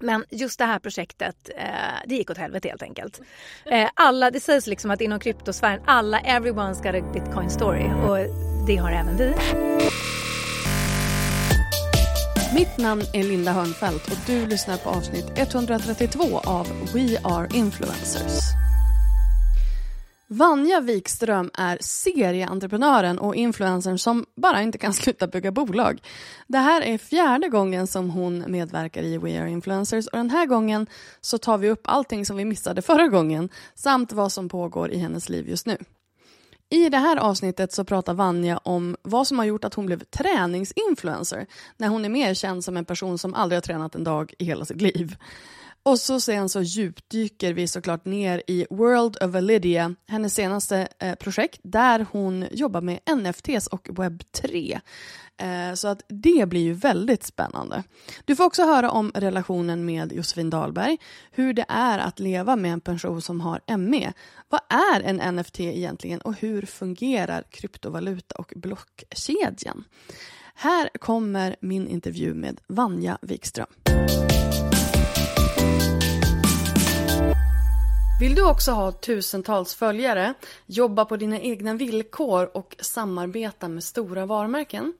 Men just det här projektet, eh, det gick åt helvete helt enkelt. Eh, alla, det sägs liksom att inom kryptosfären, alla, everyone's got a bitcoin story och det har även vi. Mitt namn är Linda Hörnfeldt och du lyssnar på avsnitt 132 av We Are Influencers. Vanja Wikström är serieentreprenören och influencern som bara inte kan sluta bygga bolag. Det här är fjärde gången som hon medverkar i We Are Influencers och den här gången så tar vi upp allting som vi missade förra gången samt vad som pågår i hennes liv just nu. I det här avsnittet så pratar Vanja om vad som har gjort att hon blev träningsinfluencer när hon är mer känd som en person som aldrig har tränat en dag i hela sitt liv. Och så sen så djupdyker vi såklart ner i World of Lydia, hennes senaste eh, projekt där hon jobbar med NFTs och webb 3. Eh, så att det blir ju väldigt spännande. Du får också höra om relationen med Josefin Dahlberg, hur det är att leva med en person som har ME. Vad är en NFT egentligen och hur fungerar kryptovaluta och blockkedjan? Här kommer min intervju med Vanja Wikström. Vill du också ha tusentals följare, jobba på dina egna villkor och samarbeta med stora varumärken?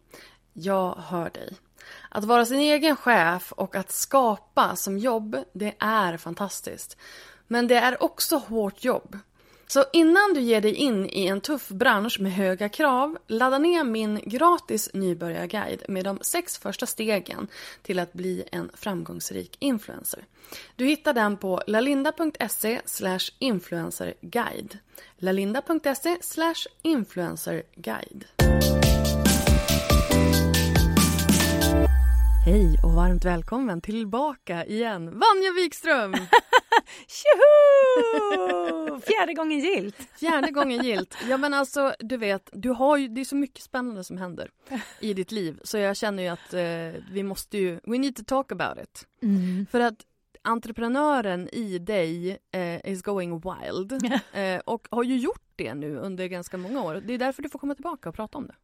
Jag hör dig. Att vara sin egen chef och att skapa som jobb, det är fantastiskt. Men det är också hårt jobb. Så innan du ger dig in i en tuff bransch med höga krav, ladda ner min gratis nybörjarguide med de sex första stegen till att bli en framgångsrik influencer. Du hittar den på lalinda.se influencerguide. lalinda.se influencerguide. Hej och varmt välkommen tillbaka igen, Vanja Wikström! Tjoho! Fjärde gången gilt. Fjärde gången gilt. Ja men alltså du vet, du har ju, det är så mycket spännande som händer i ditt liv så jag känner ju att eh, vi måste ju, we need to talk about it. Mm. För att entreprenören i dig eh, is going wild eh, och har ju gjort det nu under ganska många år. Det är därför du får komma tillbaka och prata om det.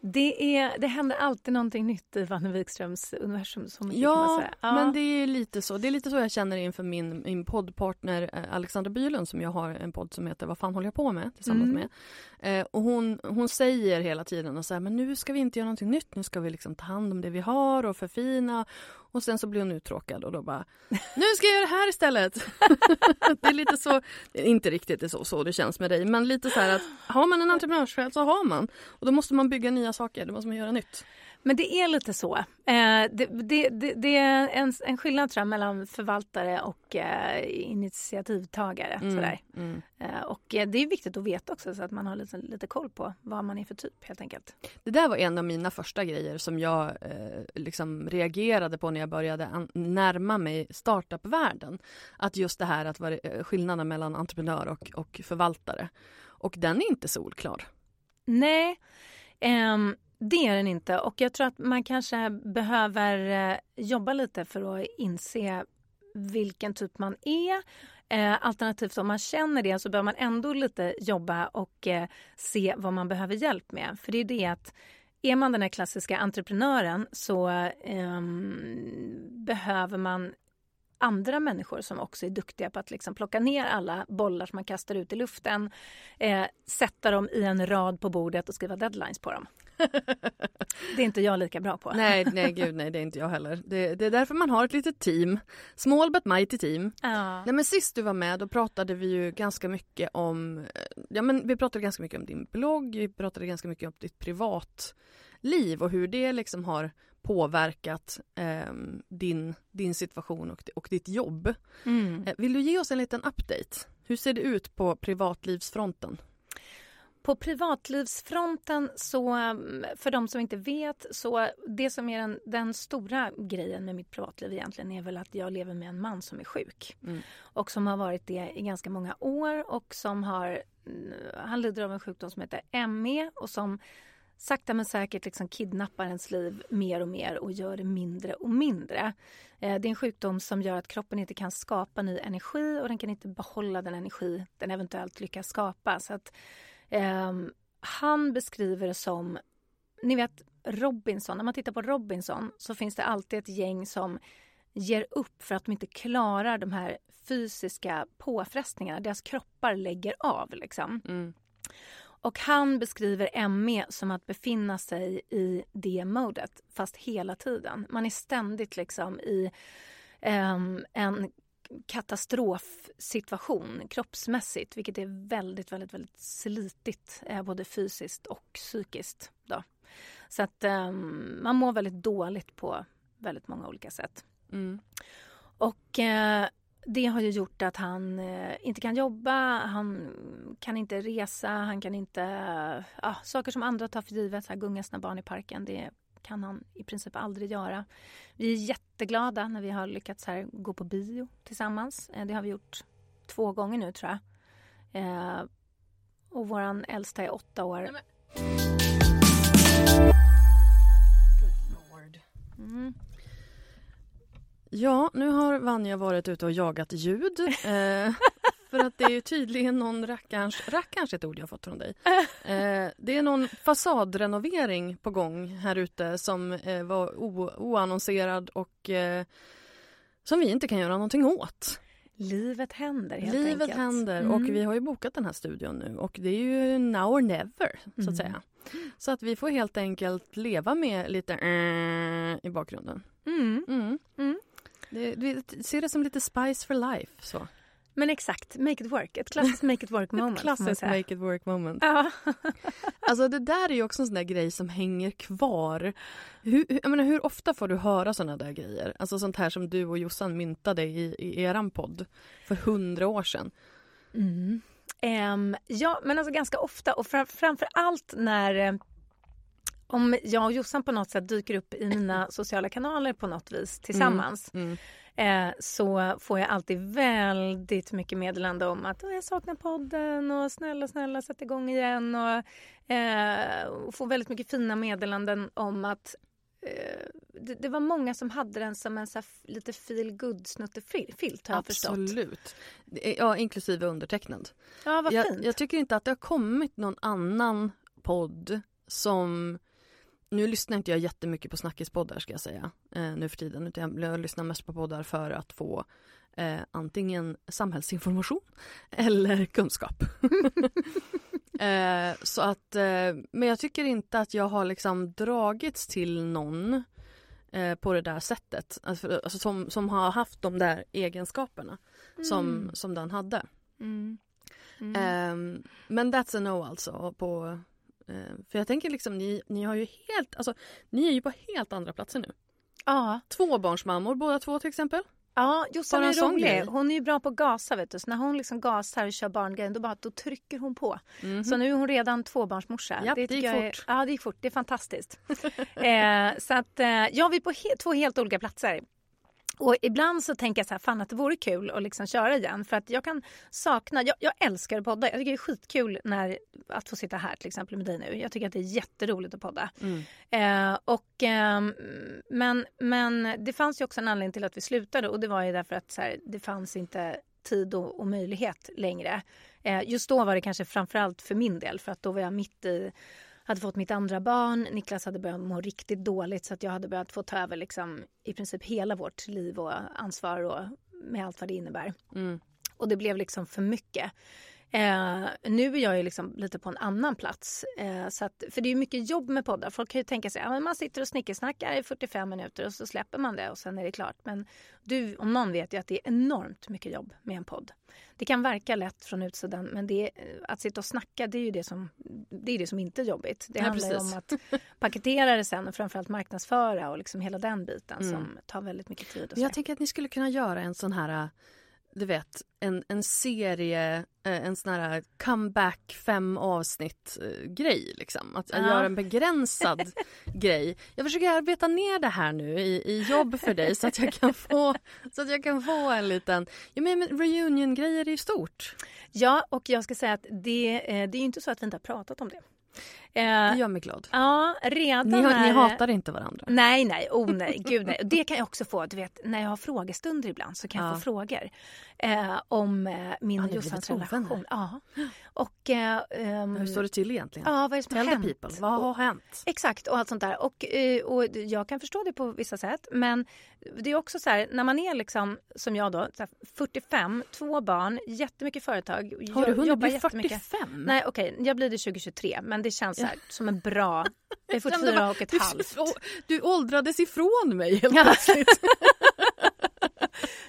Det, är, det händer alltid någonting nytt i Vanne Wikströms universum. Man Ja, säga. ja, men det är lite så. Det är lite så jag känner inför min, min poddpartner eh, Alexandra Bylund som jag har en podd som heter Vad fan håller jag på med? tillsammans Mm. med. Eh, och hon, hon säger hela tiden och så här, men nu ska vi inte göra någonting nytt, nu ska vi liksom ta hand om det vi har och förfina. Och sen så blir hon uttråkad och då bara, nu ska jag göra det här istället. det är lite så, det är inte riktigt det så, så det känns med dig, men lite så här att har man en entreprenörssjäl så har man. Och då måste man bygga nya saker, då måste man göra nytt. Men det är lite så. Eh, det, det, det, det är en, en skillnad tror jag, mellan förvaltare och eh, initiativtagare. Sådär. Mm. Eh, och det är viktigt att veta också så att man har lite, lite koll på vad man är för typ helt enkelt. Det där var en av mina första grejer som jag liksom reagerade på när jag började närma mig startupvärlden. Att just det här att vara skillnaden mellan entreprenör och, och förvaltare. Och den är inte solklar. Nej, ehm, det är den inte. Och jag tror att man kanske behöver eh, jobba lite för att inse vilken typ man är. Eh, alternativt om man känner det så behöver man ändå lite jobba och eh, se vad man behöver hjälp med. För det är det att är man den här klassiska entreprenören så um, behöver man andra människor som också är duktiga på att liksom plocka ner alla bollar som man kastar ut i luften, eh, sätta dem i en rad på bordet och skriva deadlines på dem. det är inte jag lika bra på. Nej, nej, gud nej, det är inte jag heller. Det, det är därför man har ett litet team. Small but mighty team. Ja. Nej, men sist du var med då pratade vi ju ganska mycket om, eh, ja men vi pratade ganska mycket om din blogg, vi pratade ganska mycket om ditt privatliv och hur det liksom har påverkat eh, din, din situation och, och ditt jobb. Mm. Eh, vill du ge oss en liten update? Hur ser det ut på privatlivsfronten? På privatlivsfronten så, för de som inte vet, så det som är den, den, stora grejen med mitt privatliv egentligen är väl att jag lever med en man som är sjuk. Mm. Och som har varit det i ganska många år och som har, han lider av en sjukdom som heter ME och som sakta men säkert liksom kidnappar ens liv mer och mer och gör det mindre och mindre. Eh, det är en sjukdom som gör att kroppen inte kan skapa ny energi och den kan inte behålla den energi den eventuellt lyckas skapa. Så att, eh, han beskriver det som, ni vet Robinson, när man tittar på Robinson så finns det alltid ett gäng som ger upp för att de inte klarar de här fysiska påfrestningarna. Deras kroppar lägger av. Liksom. Mm. Och han beskriver ME som att befinna sig i det modet, fast hela tiden. Man är ständigt liksom i um, en katastrofsituation kroppsmässigt vilket är väldigt, väldigt, väldigt slitigt eh, både fysiskt och psykiskt. Då. Så att um, man mår väldigt dåligt på väldigt många olika sätt. Mm. Och eh, det har ju gjort att han eh, inte kan jobba, han kan inte resa, han kan inte... Ja, saker som andra tar för givet, så här, gunga sina barn i parken, det kan han i princip aldrig göra. Vi är jätteglada när vi har lyckats här, gå på bio tillsammans. Eh, det har vi gjort två gånger nu, tror jag. Eh, och vår äldsta är åtta år. Mm. Ja, nu har Vanja varit ute och jagat ljud. Eh, för att det är tydligen någon rackarns, rackarns ett ord jag fått från dig. Eh, det är någon fasadrenovering på gång här ute som eh, var oannonserad och eh, som vi inte kan göra någonting åt. Livet händer helt Livet enkelt. händer Mm. och vi har ju bokat den här studion nu och det är ju now or never så att Mm. säga. Så att vi får helt enkelt leva med lite äh, i bakgrunden. Mm. Det, ser det som lite spice for life. Så. Men exakt, make it work. Ett klassiskt make it work moment. man Klassiskt make it work moment. Ja. Alltså det där är ju också en sån där grej som hänger kvar. Hur, jag menar, hur ofta får du höra såna där grejer? Alltså sånt här som du och Jossan myntade i, i eran podd för hundra år sedan. Mm. Ehm, ja, men alltså ganska ofta och fram, framför allt när eh, om jag och Jossan på något sätt dyker upp i mina sociala kanaler på något vis tillsammans Mm. eh, så får jag alltid väldigt mycket meddelande om att "Åh, jag saknar podden och snälla, snälla sätt igång igen och, eh, och får väldigt mycket fina meddelanden om att eh, det, det var många som hade den som en så lite feel good snuttefilt har jag förstått. Absolut. Är- Ja, inklusive undertecknad. Ja, vad Jag, fint. jag tycker inte att det har kommit någon annan podd som nu lyssnar inte jag jättemycket på snackispoddar ska jag säga eh, nu för tiden utan jag, lyssnar mest på poddar för att få eh, antingen samhällsinformation eller kunskap. eh, så att, eh, men jag tycker inte att jag har liksom dragits till någon eh, på det där sättet. Alltså, alltså som, som har haft de där egenskaperna som, Mm. som den hade. Mm. Mm. Ehm, men that's a no alltså. På, för jag tänker liksom, ni, ni har ju helt, alltså ni är ju på helt andra platser nu. ja. Tvåbarnsmammor båda två till exempel. Ja, Jossan är rolig. Hon är ju bra på att gasa vet du. Så när hon liksom gasar och kör barngrejen då, bara, då trycker hon på. Mhm. Så nu är hon redan tvåbarnsmorsa. Japp, det tycker gick jag är- fort. Ja, det gick fort. Det är fantastiskt. eh, så att, eh, ja, vi är på he- två helt olika platser. Och ibland så tänker jag så här, fan att det vore kul att liksom köra igen. För att jag kan sakna, jag, jag älskar att podda. Jag tycker det är skitkul när, att få sitta här till exempel med dig nu. Jag tycker att det är jätteroligt att podda. Mm. Eh, och, ehm, men, men det fanns ju också en anledning till att vi slutade och det var ju därför att så här, det fanns inte tid och, och möjlighet längre. Eh, just då var det kanske framförallt för min del för att då var jag mitt i hade fått mitt andra barn. Niklas hade börjat må riktigt dåligt så att jag hade börjat få ta över liksom, i princip hela vårt liv och ansvar och med allt vad det innebär. Mm. Och det blev liksom för mycket. Eh, nu är jag ju liksom lite på en annan plats. Eh, så att, för det är mycket jobb med poddar. Folk kan ju tänka sig att ja, man sitter och snickersnackar i 45 minuter och så släpper man det och sen är det klart. Men du om någon vet ju att det är enormt mycket jobb med en podd. Det kan verka lätt från utsidan men det är, att sitta och snacka det är ju det som, det är det som inte är jobbigt. Det Ja, handlar precis. om att paketera det sen och framförallt marknadsföra och liksom hela den biten Mm. som tar väldigt mycket tid. Jag tänker att ni skulle kunna göra en sån här, du vet, en, en serie, äh, en sån här comeback fem avsnitt äh, grej liksom. Att Ja. göra en begränsad grej. Jag försöker arbeta ner det här nu i, i jobb för dig så att jag kan få, så att jag kan få en liten, ja men reunion-grejer är ju stort. Ja, och jag ska säga att det, eh, det är inte så att vi inte har pratat om det. Det Eh, gör mig glad. ja, redan Ni, har, ni hatar inte varandra. Nej, nej, oh nej, gud nej. Det kan jag också få, du vet, när jag har frågestunder ibland så kan jag Ja. få frågor eh, om eh, min Har och ni Jossans relation. Ja. Och... Eh, ehm, Hur står det till egentligen? Ja, vad är det som har Tell the hänt? people, vad har hänt? Exakt, och allt sånt där. Och, eh, och jag kan förstå det på vissa sätt. Men det är också så här, när man är liksom, som jag då, så här 45, två barn, jättemycket företag. Har du hunnit bli jättemycket. 45? Nej, okej, jag blir det 2023, men det känns så här, som en bra... Jag är 44 och ett du, halvt. Du åldrades ifrån mig helt Ja. plötsligt.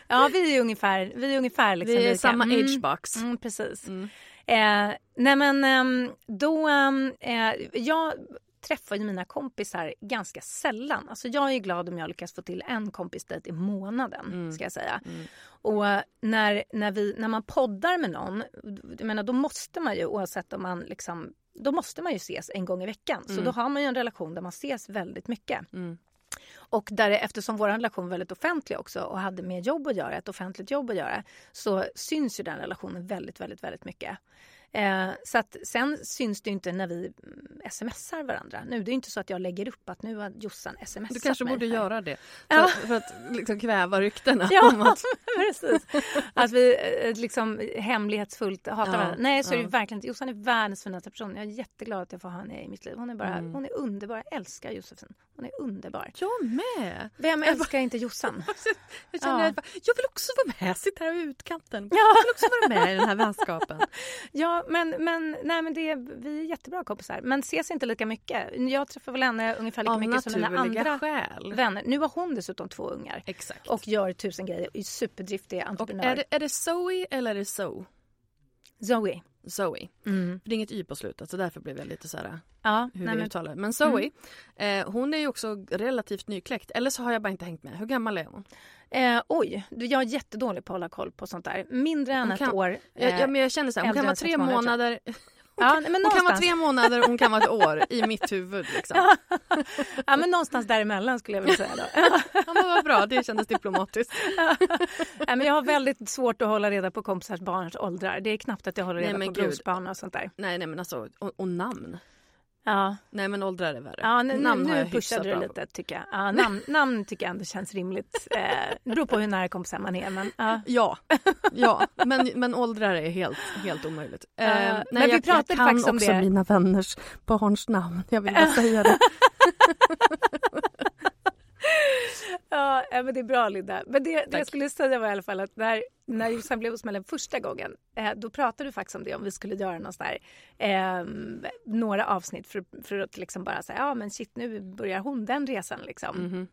Ja, vi är ungefär, vi är ungefär liksom Vi är lika. samma Mm. agebox. Mm, precis. Mm. Eh, nej men ehm, då, ehm, eh, jag träffar ju mina kompisar ganska sällan. Alltså jag är glad om jag lyckas få till en kompisdejt i månaden. Mm. ska jag säga. Mm. Och när, när, vi, när man poddar med någon, jag menar, då måste man ju oavsett om man liksom då måste man ju ses en gång i veckan. Så Mm. då har man ju en relation där man ses väldigt mycket. Mm. Och där, eftersom vår relation var väldigt offentlig också och hade med jobb att göra, ett offentligt jobb att göra, så syns ju den relationen väldigt, väldigt, väldigt mycket. Eh, så att sen syns det inte när vi mm, smsar varandra. Nu, det är inte så att jag lägger upp att nu har Jossan smsat Du kanske mig borde här. göra det. Ja. För, för att liksom kväva ryktena Ja, om att precis. Att vi eh, liksom hemlighetsfullt hatar Ja, varandra. Nej, så är det ja. verkligen inte. Jossan är världens finaste person. Jag är jätteglad att jag får ha henne i mitt liv. Hon är, bara, Mm. hon är underbar. Jag älskar Josefin. Hon är underbar. jag med. Vem Jag älskar inte Jossan? Jag, känner Ja. att jag vill också vara med, sitta här i utkanten. Ja. Jag vill också vara med i den här vänskapen. Ja, men, men, nej, men det, vi är jättebra kompisar. Men ses inte lika mycket. Jag träffar väl henne ungefär lika Av mycket som mina andra skäl. vänner. Nu har hon dessutom två ungar Exakt. och gör tusen grejer. Är superdriftig Och entreprenör. är, det, är det Zoe eller är det So? Zoe. Zoe. Mm. För det är inget Y på slutet så därför blev jag lite så här Ja, hur nej, vi uttalar. Men Zoe, eh, hon är ju också relativt nykläckt. Eller så har jag bara inte hängt med. Hur gammal är hon? eh, oj, jag är jättedålig på att hålla koll på sånt där. Mindre än Hon ett kan- år. Eh, ja, men jag känner så här, hon kan vara tre månader. Ja, nej, men Hon kan vara tre månader och hon kan vara ett år i mitt huvud. Liksom. ja, men någonstans däremellan skulle jag vilja säga då. Ja, men vad bra, det kändes diplomatiskt. nej, men jag har väldigt svårt att hålla reda på kompisars barns åldrar. Det är knappt att jag håller Nej, reda men på gud. brorsbarn och sånt där. Nej, nej men alltså, och, och namn. Ja, Nej men åldrar är värre. ja nu, namn har nu jag hyfsat du lite tycker jag. Ja, namn, namn tycker jag ändå känns rimligt. Eh, det beror på hur nära kompisar man är. Men, ja. Ja, ja. Men, men åldrar är helt, helt omöjligt. Eh, men nej, vi jag, pratade jag kan faktiskt om också det. mina vänners barns namn. Jag vill bara säga det. Ja, ja, men det är bra Linda. Men det, det jag skulle säga var i alla fall att när, när Jossan blev hos Mellen första gången, eh, då pratade du faktiskt om det om vi skulle göra någon där, eh, några avsnitt för, för att liksom bara säga, ja men shit nu börjar hon den resan liksom. Mhm.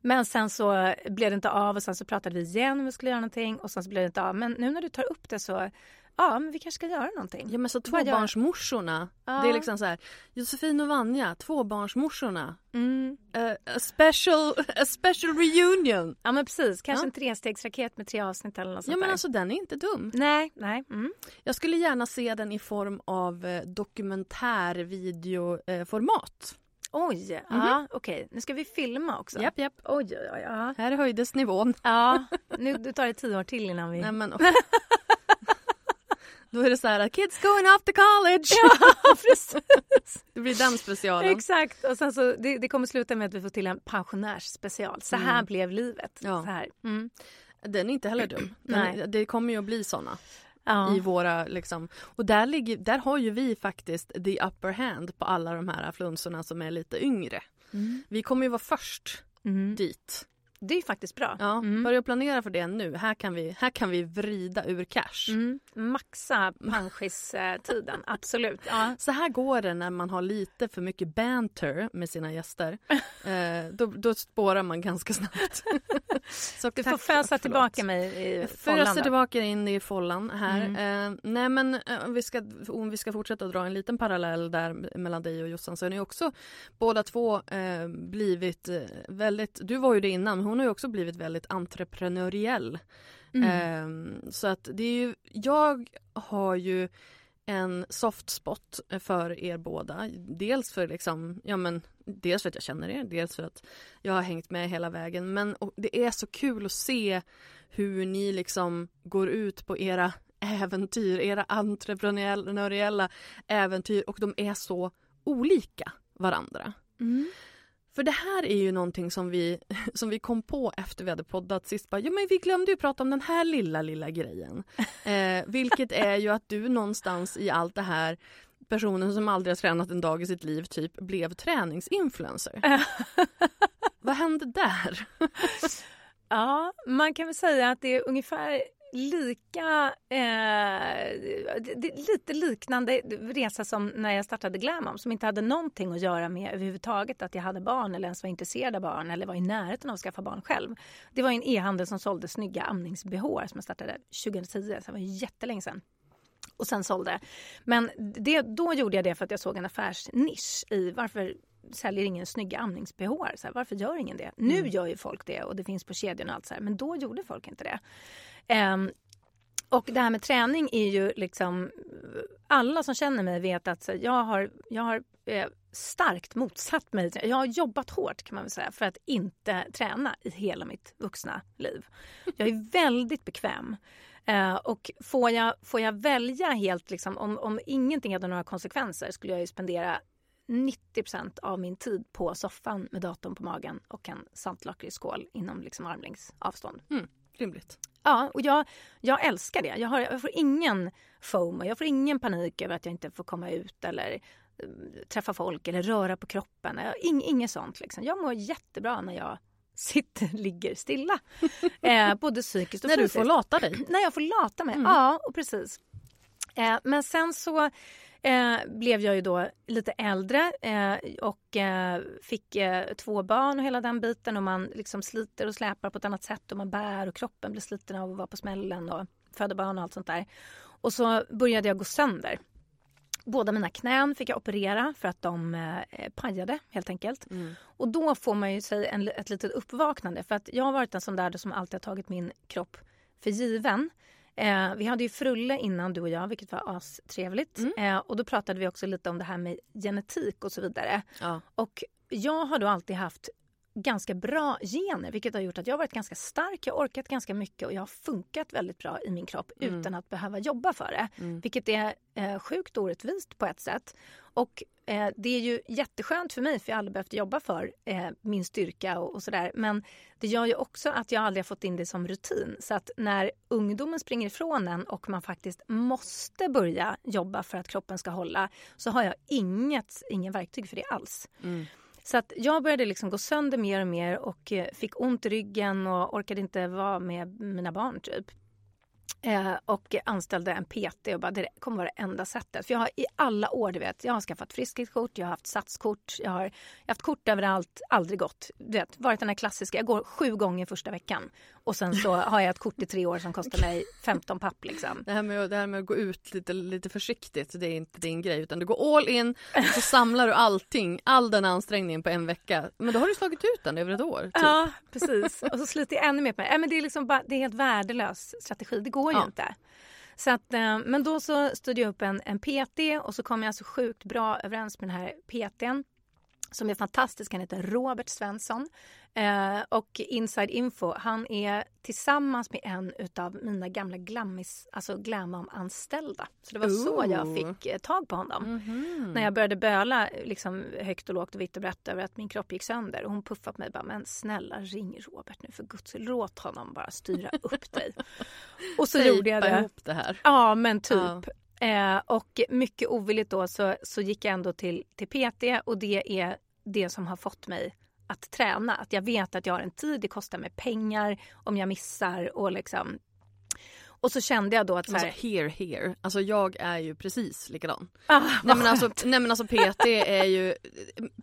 Men sen så blev det inte av och sen så pratade vi igen om vi skulle göra någonting och sen så blev det inte av. Men nu när du tar upp det så, ja men vi kanske ska göra någonting. Ja men så tvåbarnsmorsorna. Ja. Det är liksom så här, Josefin och Vanja, tvåbarnsmorsorna. Mm. Eh, a, special, a special reunion. Ja men precis, kanske Ja. en trestegsraket med tre avsnitt eller något sånt Ja men där. alltså den är inte dum. Nej, nej. Mm. Jag skulle gärna se den i form av eh, dokumentärvideoformat. Oj, ja okej. Nu ska vi filma också. Japp, japp. Oj, oj, oj. Ja. Här höjdes nivån. ja, nu det tar det tio år till innan vi... Nej, men, Då är det så här, kids going off to college. Ja, precis. Det blir den specialen. Exakt. Och sen så, det, det kommer sluta med att vi får till en pensionärsspecial. Så här Mm. blev livet. Ja. Så här. Mm. Den är inte heller dum. Den, Nej. det kommer ju att bli såna. Ja. i våra liksom. Och där, ligger, där har ju vi faktiskt the upper hand på alla de här flunsorna som är lite yngre. Mm. Vi kommer ju vara först mm. dit. Det är faktiskt bra. Ja, mm. Börja planera för det nu. Här kan vi, här kan vi vrida ur cash. Mm. Maxa panschis-tiden, absolut. Ja. Så här går det när man har lite för mycket banter med sina gäster. eh, då, då spårar man ganska snabbt. Så du får fösa tillbaka mig i follan. Fösa tillbaka in i follan här. Mm. Eh, nej men eh, om vi, ska, om vi ska fortsätta dra en liten parallell där mellan dig och Jossan så är ni också båda två eh, blivit eh, väldigt, du var ju det innan hon har ju också blivit väldigt entreprenöriell. Mm. Eh, så att det är ju, jag har ju en soft spot för er båda. Dels för liksom, ja men dels för att jag känner er, dels för att jag har hängt med hela vägen. Men det är så kul att se hur ni liksom går ut på era äventyr, era entreprenöriella äventyr och de är så olika varandra. Mm. För det här är ju någonting som vi, som vi kom på efter vi hade poddat sist. Bara, ja, men vi glömde ju prata om den här lilla, lilla grejen. Eh, vilket är ju att du någonstans i allt det här personen som aldrig har tränat en dag i sitt liv typ blev träningsinfluencer. Vad hände där? ja, man kan väl säga att det är ungefär lika, eh, lite liknande resa som när jag startade Glamom som inte hade någonting att göra med överhuvudtaget att jag hade barn eller ens var intresserad av barn eller var i närheten av att skaffa barn själv. Det var en e-handel som sålde snygga amnings-bh som jag startade 2010, så det var jättelänge sedan och sen sålde. Men det, då gjorde jag det för att jag såg en affärsnisch i varför säljer ingen snygga amnings-bh. Varför gör ingen det? Mm. Nu gör ju folk det och det finns på kedjan och allt så här, men då gjorde folk inte det. Um, och det här med träning är ju liksom... Alla som känner mig vet att jag har, jag har eh, starkt motsatt mig. Jag har jobbat hårt kan man väl säga för att inte träna i hela mitt vuxna liv. Jag är väldigt bekväm. Eh, och får jag, får jag välja helt, liksom, om, om ingenting hade några konsekvenser skulle jag ju spendera 90% av min tid på soffan med datorn på magen och en saltlakritsskål inom liksom armlängds avstånd. Mm, rimligt. Ja, och jag, jag älskar det. Jag, har, jag får ingen FOMO, jag får ingen panik över att jag inte får komma ut eller uh, träffa folk eller röra på kroppen. Ing, inget sånt. Liksom. Jag mår jättebra när jag sitter, ligger stilla. eh, både psykiskt och fysiskt. När du får lata dig? När jag får lata mig, mm. ja och precis. Eh, men sen så eh, blev jag ju då lite äldre eh, och eh, fick eh, två barn och hela den biten och man liksom sliter och släpar på ett annat sätt och man bär och kroppen blir sliten av att vara på smällen och föda barn och allt sånt där. Och så började jag gå sönder. Båda mina knän fick jag operera för att de eh, pajade helt enkelt. Mm. Och då får man ju sig en, ett litet uppvaknande för att jag har varit en sån där som alltid har tagit min kropp för given. Eh, vi hade ju Frulle innan du och jag, vilket var astrevligt. Mm. Eh, och då pratade vi också lite om det här med genetik och så vidare. Ja. Och jag har då alltid haft ganska bra gener vilket har gjort att jag har varit ganska stark, jag har orkat ganska mycket och jag har funkat väldigt bra i min kropp mm. utan att behöva jobba för det. Mm. Vilket är eh, sjukt orättvist på ett sätt. Och eh, det är ju jätteskönt för mig för jag har aldrig behövt jobba för eh, min styrka och, och, sådär. Men det gör ju också att jag aldrig har fått in det som rutin. Så att när ungdomen springer ifrån en och man faktiskt måste börja jobba för att kroppen ska hålla så har jag inget, ingen verktyg för det alls. Mm. Så att jag började liksom gå sönder mer och mer och eh, fick ont i ryggen och orkade inte vara med mina barn typ. Eh, och anställde en PT och bara det kommer vara det enda sättet. För jag har i alla år, du vet, jag har skaffat friskhetskort, jag har haft satskort, jag har, jag har haft kort överallt, aldrig gått. Du vet, varit den här klassiska, jag går sju gånger första veckan och sen så har jag ett kort i tre år som kostar mig 15 papp liksom. Det här med, det här med att gå ut lite, lite försiktigt, det är inte din grej utan du går all in och så samlar du allting, all den ansträngningen på en vecka. Men då har du slagit ut den över ett år. Typ. Ja, precis. Och så sliter jag ännu mer på det. Äh, men det är liksom bara, det är helt värdelös strategi, det går ju ja. inte. Så att, eh, men då så stödde jag upp en, en PT och så kom jag så sjukt bra överens med den här PTn som är fantastisk. Han heter Robert Svensson. Eh, och Inside Info, han är tillsammans med en av mina gamla glammis, alltså Glamom-anställda. Så det var Ooh. så jag fick eh, tag på honom. Mm -hmm. När jag började böla liksom, högt och lågt och vitt och brett över att min kropp gick sönder. Och hon puffade på mig bara, men snälla ring Robert nu för guds skull. Låt honom bara styra upp dig. och så gjorde jag det. det här. Ja, men typ. Ja. Eh, och mycket ovilligt då så, så gick jag ändå till, till PT och det är det som har fått mig att träna. Att jag vet att jag har en tid, det kostar mig pengar om jag missar och liksom och så kände jag då att så här... Alltså, here, here. Alltså jag är ju precis likadan. Ah, nej, men alltså, nej men alltså PT är ju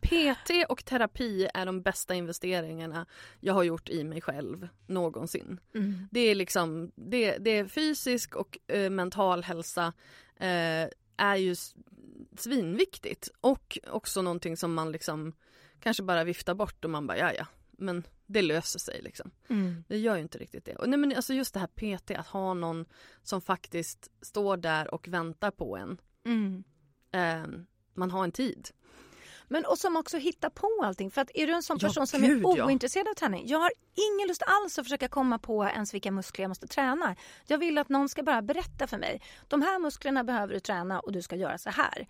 PT och terapi är de bästa investeringarna jag har gjort i mig själv någonsin. Mm. Det är liksom det, det är fysisk och uh, mental hälsa uh, är ju svinviktigt och också någonting som man liksom kanske bara viftar bort och man bara ja ja men det löser sig liksom. Mm. Det gör ju inte riktigt det. Och nej, men alltså just det här PT, att ha någon som faktiskt står där och väntar på en. Mm. Eh, man har en tid. Men och som också hittar på allting. För att är du en sån person ja, som gud, är ointresserad ja. av träning. Jag har ingen lust alls att försöka komma på ens vilka muskler jag måste träna. Jag vill att någon ska bara berätta för mig. De här musklerna behöver du träna och du ska göra så här.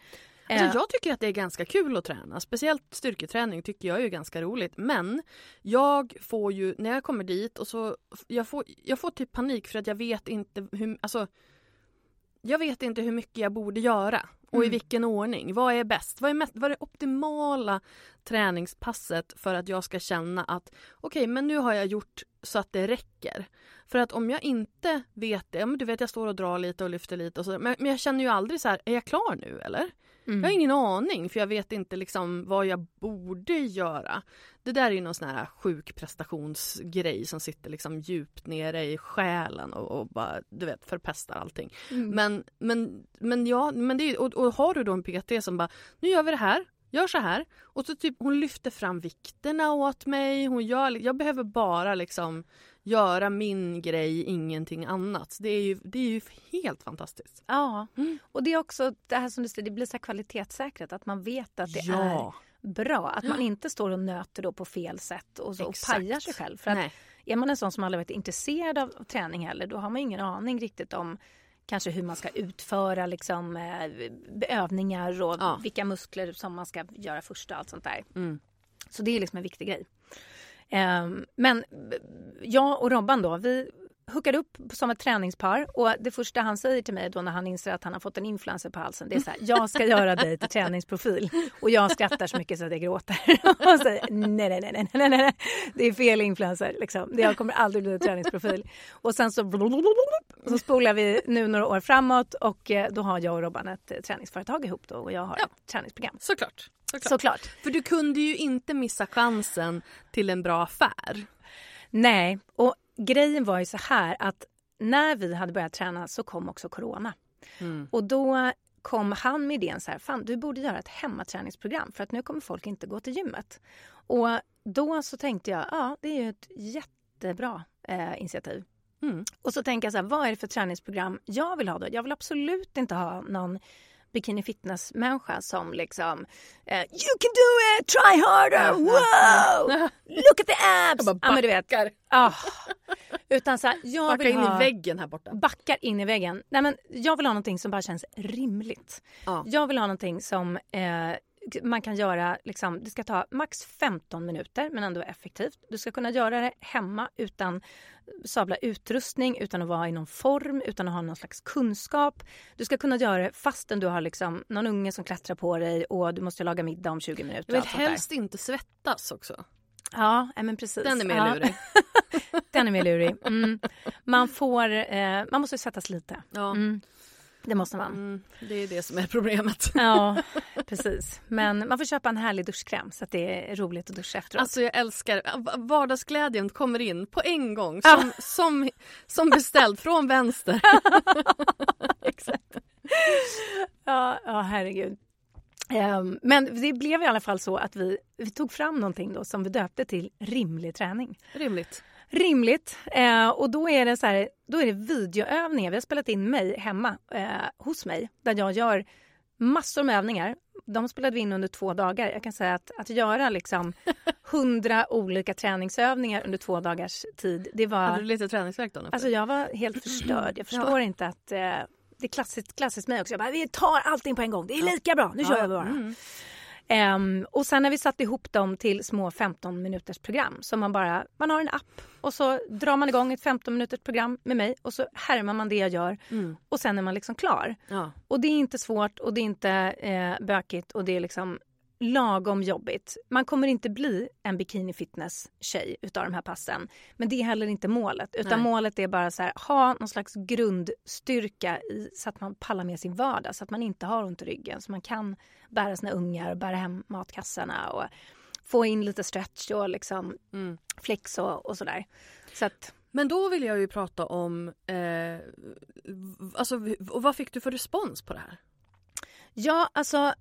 Alltså, eh. jag tycker att det är ganska kul att träna. Speciellt styrketräning tycker jag är ganska roligt. Men jag får ju, när jag kommer dit och så, jag får, jag får typ panik för att jag vet inte hur, alltså jag vet inte hur mycket jag borde göra och mm. i vilken ordning. Vad är bäst? Vad är, mest, vad är det optimala träningspasset för att jag ska känna att okej, okay, men nu har jag gjort så att det räcker. För att om jag inte vet det, ja, men du vet jag står och drar lite och lyfter lite och så, men, men jag känner ju aldrig så här, är jag klar nu eller? Mm. Jag har ingen aning för jag vet inte liksom vad jag borde göra. Det där är ju någon sån här sjuk prestationsgrej som sitter liksom djupt nere i själen och, och bara du vet förpestar allting. Mm. Men, men, men ja, men det är, och, och har du då en PT som bara nu gör vi det här gör så här. Och så typ hon lyfter fram vikterna åt mig. Hon gör, jag behöver bara liksom göra min grej, ingenting annat. Det är ju, det är ju helt fantastiskt. Ja, mm. och det är också det här som du säger, det blir så kvalitetssäkrat att man vet att det ja. är bra. Att man inte står och nöter då på fel sätt och, så, och pajar sig själv. För att är man en sån som aldrig varit intresserad av träning heller, då har man ingen aning riktigt om kanske hur man ska utföra liksom, eh, övningar och ja. vilka muskler som man ska göra först och allt sånt där. Mm. Så det är liksom en viktig grej. Ehm, men jag och Robban då, vi hookade upp som ett träningspar och det första han säger till mig då när han inser att han har fått en influencer på halsen det är så här, jag ska göra dig till träningsprofil och jag skrattar så mycket så att jag gråter och säger nej, nej, nej, nej, nej, nej, det är fel influencer liksom. Jag kommer aldrig bli en träningsprofil. Och sen så, så spolar vi nu några år framåt och eh, då har jag och Robban ett träningsföretag ihop då och jag har ja. ett träningsprogram. Såklart. Såklart. Såklart. För du kunde ju inte missa chansen till en bra affär. Nej, och grejen var ju så här att när vi hade börjat träna så kom också corona. Mm. Och då kom han med idén så här, fan du borde göra ett hemmaträningsprogram för att nu kommer folk inte gå till gymmet. Och då så tänkte jag, ja det är ju ett jättebra eh, initiativ. Mm. Och så tänker jag så här, vad är det för träningsprogram jag vill ha då? Jag vill absolut inte ha någon bikini fitness människa som liksom uh, You can do it, try harder, wow! Look at the abs! Jag bara backar. Ja, men du vet, oh. Utan så här, jag Backa vill in ha, i väggen här borta. Backar in i väggen. Nej, men jag vill ha någonting som bara känns rimligt. Ja. Jag vill ha någonting som eh, man kan göra, liksom, det ska ta max 15 minuter men ändå effektivt. Du ska kunna göra det hemma utan sabla utrustning, utan att vara i någon form, utan att ha någon slags kunskap. Du ska kunna göra det fastän du har liksom någon unge som klättrar på dig och du måste laga middag om 20 minuter. Du vill helst inte svettas också. Ja, men precis. Den är mer ja. lurig. Den är mer lurig. Mm. Man, får, eh, man måste svettas lite. Ja. Mm. Det måste man. Mm, det är det som är problemet. Ja, precis. Men man får köpa en härlig duschkräm så att det är roligt att duscha efteråt. Alltså jag älskar vardagsglädjen kommer in på en gång som, ja. som, som beställd från vänster. Exakt. Ja, ja herregud. Um, men det blev i alla fall så att vi, vi tog fram någonting då som vi döpte till rimlig träning. Rimligt rimligt. Eh, och då är det så här, då är det videoövningar. Vi har spelat in mig hemma eh, hos mig där jag gör massor med övningar. de spelade vi in under två dagar. Jag kan säga att, att göra liksom hundra olika träningsövningar under två dagars tid. Det var... Hade du lite träningsvärk då? Alltså jag var helt förstörd. Jag förstår ja. inte att... Eh, det är klassiskt, klassiskt mig också. Jag bara, vi tar allting på en gång. Det är lika bra. Nu kör vi bara. Mm. Um, och sen har vi satt ihop dem till små 15 minuters program. Så man bara, man har en app och så drar man igång ett 15 minuters program med mig och så härmar man det jag gör mm. och sen är man liksom klar. Ja. Och det är inte svårt och det är inte eh, bökigt och det är liksom lagom jobbigt. Man kommer inte bli en bikini fitness tjej utav de här passen. Men det är heller inte målet. Utan Nej. målet är bara så här, ha någon slags grundstyrka i, så att man pallar med sin vardag. Så att man inte har ont i ryggen. Så man kan bära sina ungar och bära hem matkassarna och få in lite stretch och liksom mm. flex och, och sådär. Så att, men då vill jag ju prata om, eh, alltså, och vad fick du för respons på det här? Ja, alltså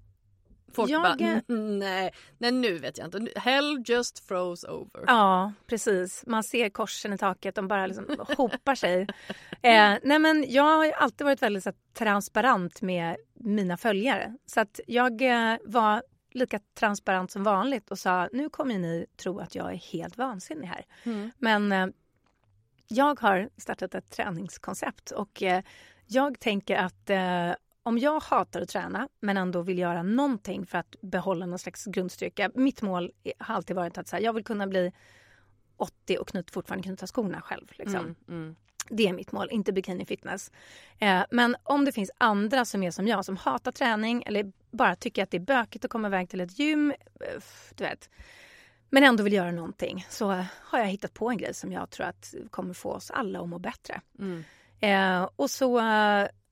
Folk jag... bara, nej, nej nu vet jag inte. Hell just froze over. Ja, precis. Man ser korsen i taket, de bara liksom hopar sig. Eh, nej men jag har alltid varit väldigt så, transparent med mina följare. Så att jag eh, var lika transparent som vanligt och sa nu kommer ni tro att jag är helt vansinnig här. Mm. Men eh, jag har startat ett träningskoncept och eh, jag tänker att eh, om jag hatar att träna men ändå vill göra någonting för att behålla någon slags grundstyrka. Mitt mål har alltid varit att så här, jag vill kunna bli 80 och knut, fortfarande knyta skorna själv. Liksom. Mm, mm. Det är mitt mål, inte bikini fitness. Eh, men om det finns andra som är som jag som hatar träning eller bara tycker att det är bökigt att komma iväg till ett gym. Eh, du vet, men ändå vill göra någonting så har jag hittat på en grej som jag tror att kommer få oss alla att må bättre. Mm. Eh, och så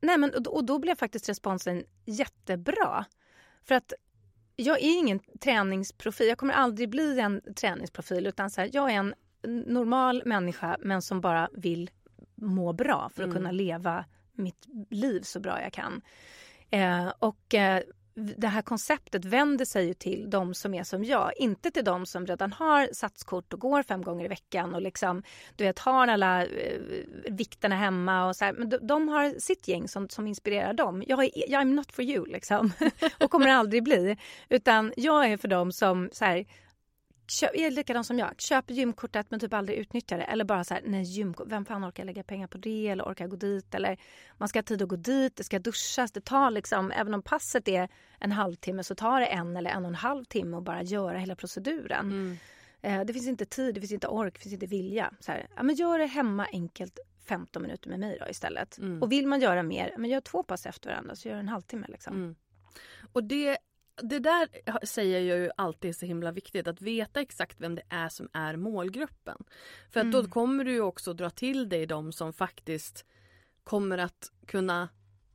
Nej, men, och då blev faktiskt responsen jättebra. För att jag är ingen träningsprofil. Jag kommer aldrig bli en träningsprofil. utan så här, Jag är en normal människa men som bara vill må bra för att mm. kunna leva mitt liv så bra jag kan. Eh, och eh, det här konceptet vänder sig ju till de som är som jag. Inte till de som redan har satskort och går fem gånger i veckan och liksom, du vet, har alla eh, vikterna hemma. Och så här. Men de, de, har sitt gäng som, som inspirerar dem. Jag är, I'm not for you liksom. och kommer aldrig bli. Utan jag är för dem som så här, Köp, är likadant som jag. Köper gymkortet men typ aldrig utnyttjar det. Eller bara så här, nej gymkort, vem fan orkar lägga pengar på det eller orkar gå dit? Eller man ska ha tid att gå dit, det ska duschas. Det tar liksom, även om passet är en halvtimme så tar det en eller en och en halv timme att bara göra hela proceduren. Mm. Eh, det finns inte tid, det finns inte ork, det finns inte vilja. Så här, ja, men gör det hemma enkelt 15 minuter med mig då istället. Mm. Och vill man göra mer, men gör två pass efter varandra så gör en halvtimme. Liksom. Mm. Och det det där säger jag ju alltid är så himla viktigt att veta exakt vem det är som är målgruppen. För att mm. då kommer du ju också dra till dig de som faktiskt kommer att kunna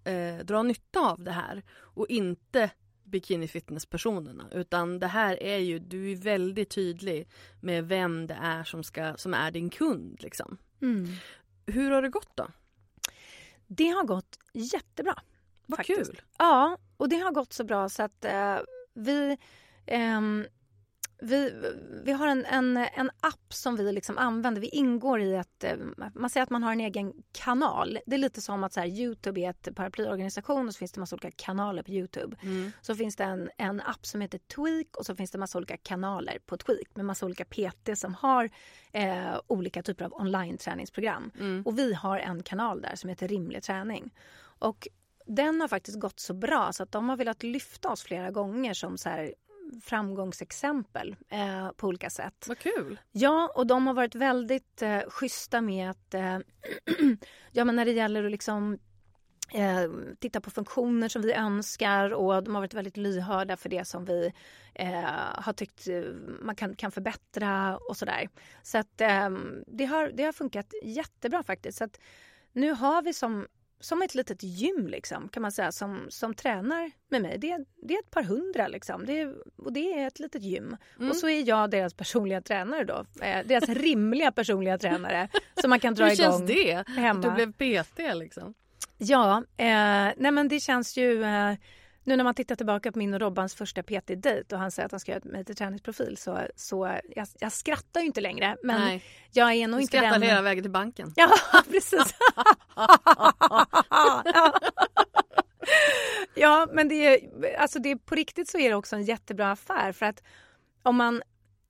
eh, dra nytta av det här och inte bikini personerna utan det här är ju, du är väldigt tydlig med vem det är som, ska, som är din kund liksom. Mm. Hur har det gått då? Det har gått jättebra. Vad faktiskt. kul! Ja, och det har gått så bra så att eh, vi, eh, vi, vi har en, en, en app som vi liksom använder. Vi ingår i ett... Eh, man säger att man har en egen kanal. Det är lite som att så här, Youtube är ett paraplyorganisation och så finns det massa olika kanaler på Youtube. Mm. Så finns det en, en app som heter Tweak och så finns det massa olika kanaler på Tweak med massa olika PT som har eh, olika typer av online-träningsprogram. Mm. Och vi har en kanal där som heter Rimlig träning. Och den har faktiskt gått så bra så att de har velat lyfta oss flera gånger som så här framgångsexempel eh, på olika sätt. Vad kul! Ja, och de har varit väldigt eh, schyssta med att eh, ja, men när det gäller att liksom eh, titta på funktioner som vi önskar och de har varit väldigt lyhörda för det som vi eh, har tyckt eh, man kan, kan förbättra och sådär. Så att eh, det, har, det har funkat jättebra faktiskt. Så att nu har vi som som ett litet gym liksom, kan man säga som, som tränar med mig. Det, det är ett par hundra liksom. Det, och det är ett litet gym. Mm. Och så är jag deras personliga tränare då. Eh, deras rimliga personliga tränare som man kan dra igång hemma. Hur känns det? Hemma. Du blev PT liksom? Ja, eh, nej men det känns ju eh, nu när man tittar tillbaka på min och Robbans första PT-dejt och han säger att han ska göra mig till träningsprofil så, så jag, jag skrattar ju inte längre. Men Nej. jag är nog du inte den... skrattar hela vägen till banken. Ja, precis. Ja, men det är, alltså det är, på riktigt så är det också en jättebra affär för att om man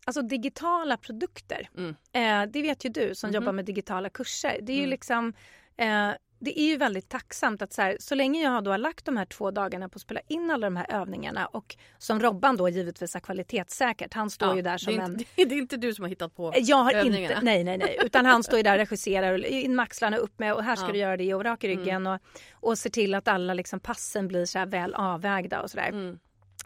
Alltså digitala produkter, Mm. eh, det vet ju du som Mhm. jobbar med digitala kurser. Det är ju Mm. liksom eh, det är ju väldigt tacksamt att så, här, så länge jag då har lagt de här två dagarna på att spela in alla de här övningarna och som Robban då givetvis har kvalitetssäkert. Han står Ja, ju där som det är en... inte, det är inte du som har hittat på Jag har övningarna. inte, nej nej nej, utan han står ju där och regisserar och in med axlarna upp med och här ska Ja. du göra det och rak i ryggen och, och ser till att alla liksom passen blir så väl avvägda och sådär. Mm.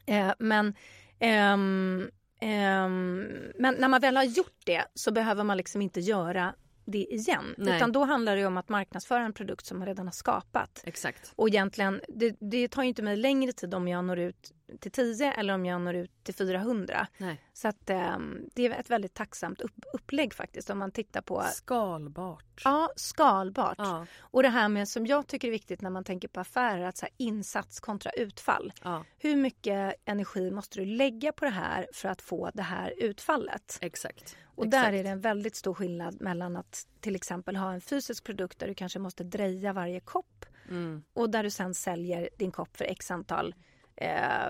Eh, men, ehm, ehm, men när man väl har gjort det så behöver man liksom inte göra det igen. Nej. Utan då handlar det om att marknadsföra en produkt som man redan har skapat. Exakt. Och egentligen, det, det tar ju inte mig längre tid om jag når ut till 10 eller om jag når ut till 400. Nej. Så att ehm, det är ett väldigt tacksamt upp, upplägg faktiskt om man tittar på Skalbart. Ja, skalbart. Ja. Och det här med som jag tycker är viktigt när man tänker på affärer, att så här, insats kontra utfall. ja, Hur mycket energi måste du lägga på det här för att få det här utfallet? exakt. Och exakt. där är det en väldigt stor skillnad mellan att till exempel ha en fysisk produkt där du kanske måste dreja varje kopp Mm. och där du sen säljer din kopp för x antal eh,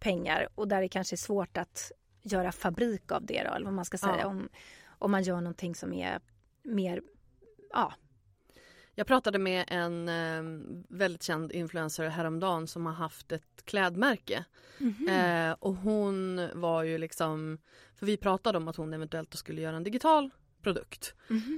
pengar och där det kanske är svårt att göra fabrik av det då, eller vad man ska säga Ja. om, om man gör någonting som är mer ja, Jag pratade med en eh, väldigt känd influencer häromdagen som har haft ett klädmärke. Eh, och hon var ju liksom, för vi pratade om att hon eventuellt skulle göra en digital produkt.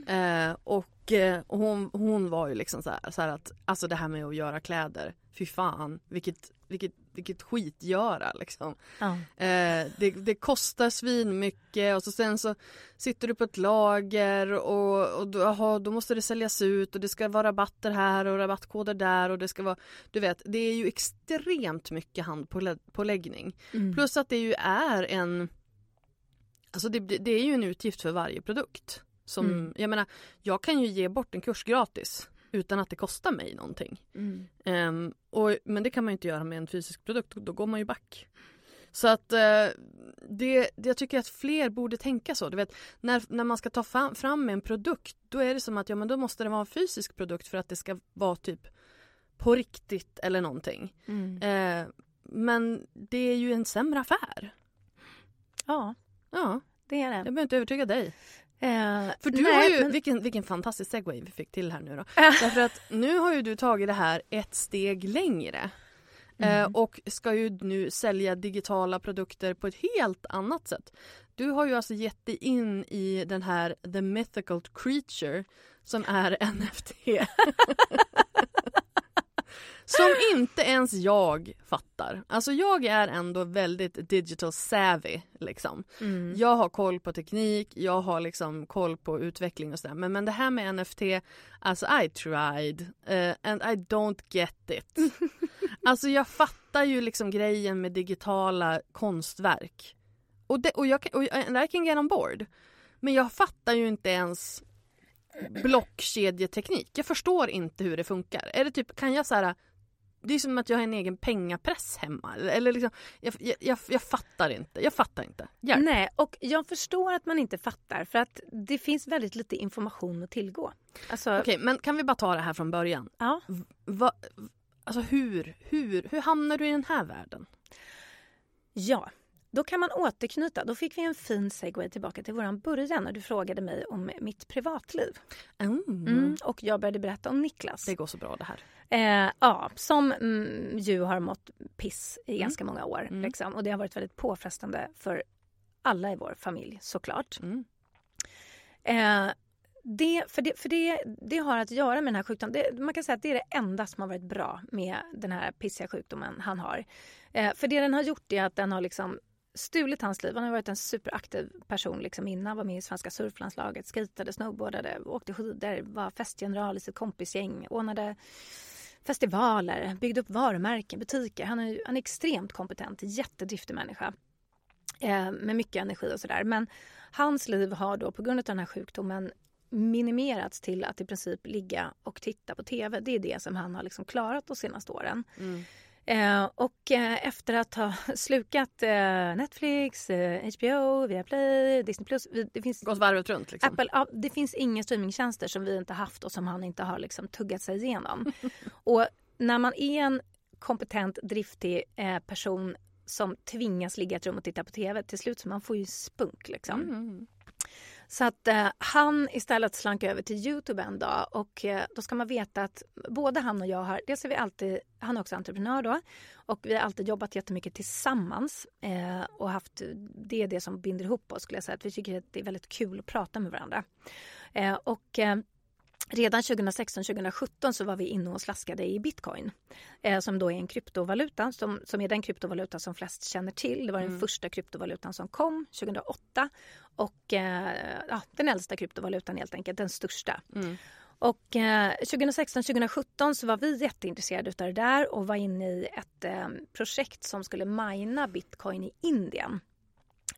Eh, och eh, och hon, hon var ju liksom så här, så här att alltså det här med att göra kläder, fy fan vilket, vilket, vilket skitgöra liksom. ja. Eh, det, det kostar svin mycket och så sen så sitter du på ett lager och, och aha, då måste det säljas ut och det ska vara rabatter här och rabattkoder där och det ska vara, du vet, det är ju extremt mycket handpåläggning. Mm. Plus att det ju är en, alltså det, det är ju en utgift för varje produkt. Som, Mm. jag menar, jag kan ju ge bort en kurs gratis utan att det kostar mig någonting. Mm. Ehm, och, men det kan man inte göra med en fysisk produkt, då går man ju back. Så att eh, det, jag tycker att fler borde tänka så. Du vet, när, när man ska ta fram, fram en produkt då är det som att ja, men då måste det vara en fysisk produkt för att det ska vara typ på riktigt eller någonting. Mm. Eh, men det är ju en sämre affär. Ja, Ja, det är jag det. behöver inte övertyga dig. Eh, För du nej, har ju, men- vilken, vilken fantastisk segway vi fick till här nu då. Därför att nu har ju du tagit det här ett steg längre. Mm. Eh, och ska ju nu sälja digitala produkter på ett helt annat sätt. Du har ju alltså gett dig in i den här The Mythical Creature som är NFT. som inte ens jag fattar. Alltså jag är ändå väldigt digital savvy liksom. Mm. Jag har koll på teknik, jag har liksom koll på utveckling och sådär. Men, men det här med NFT, alltså I tried eh, and I don't get it. alltså jag fattar ju liksom grejen med digitala konstverk. Och, det, och, jag, och I can get on board. Men jag fattar ju inte ens blockkedjeteknik. Jag förstår inte hur det funkar. Är det typ, kan jag så här det är som att jag har en egen pengapress hemma. Eller liksom, jag, jag, jag, fattar inte. Jag fattar inte. Hjälp. Nej, och jag förstår att man inte fattar för att det finns väldigt lite information att tillgå. Alltså, Okej, men kan vi bara ta det här från början? ja. Va, alltså hur, hur, hur hamnar du i den här världen? ja, då kan man återknyta. Då fick vi en fin segway tillbaka till våran början när du frågade mig om mitt privatliv. Mm. Mm. Och jag började berätta om Niklas. Det går så bra det här. Eh, ja, som mm, ju har mått piss i Mm. ganska många år. Mm. Liksom. Och det har varit väldigt påfrestande för alla i vår familj såklart. Mm. Eh, det, för det, för det, det har att göra med den här sjukdomen. Det, man kan säga att det är det enda som har varit bra med den här pissiga sjukdomen han har. Eh, för det den har gjort är att den har liksom stulit hans liv. Han har varit en superaktiv person liksom innan. Var med i svenska surflandslaget, skejtade, snowboardade, åkte skidor, var festgeneral i sitt kompisgäng, ordnade festivaler, byggde upp varumärken, butiker. Han är, han är extremt kompetent, jättedriftig människa eh, med mycket energi och sådär. Men hans liv har då på grund av den här sjukdomen minimerats till att i princip ligga och titta på tv. Det är det som han har liksom klarat de senaste åren. Mm. Eh, och eh, efter att ha slukat eh, Netflix, eh, HBO, Viaplay, Disney+, vi- det finns Gått varvet runt liksom. Apple, ja, det finns inga streamingtjänster som vi inte haft och som han inte har liksom tuggat sig igenom. och när man är en kompetent, driftig eh, person som tvingas ligga i ett rum och titta på tv. Till slut så man får ju spunk liksom. Mm. Så att eh, han istället slank över till Youtube en dag och eh, då ska man veta att både han och jag har, dels är vi alltid, han är också entreprenör då och vi har alltid jobbat jättemycket tillsammans eh, och haft, det är det som binder ihop oss skulle jag säga, att vi tycker att det är väldigt kul att prata med varandra. Eh, och eh, Redan 2016-2017 så var vi inne och slaskade i bitcoin eh, som då är en kryptovaluta som, som är den kryptovaluta som flest känner till. Det var den Mm. första kryptovalutan som kom 2008 och eh, ja, den äldsta kryptovalutan helt enkelt, den största. Mm. Och eh, 2016-2017 så var vi jätteintresserade utav det där och var inne i ett eh, projekt som skulle mina bitcoin i Indien.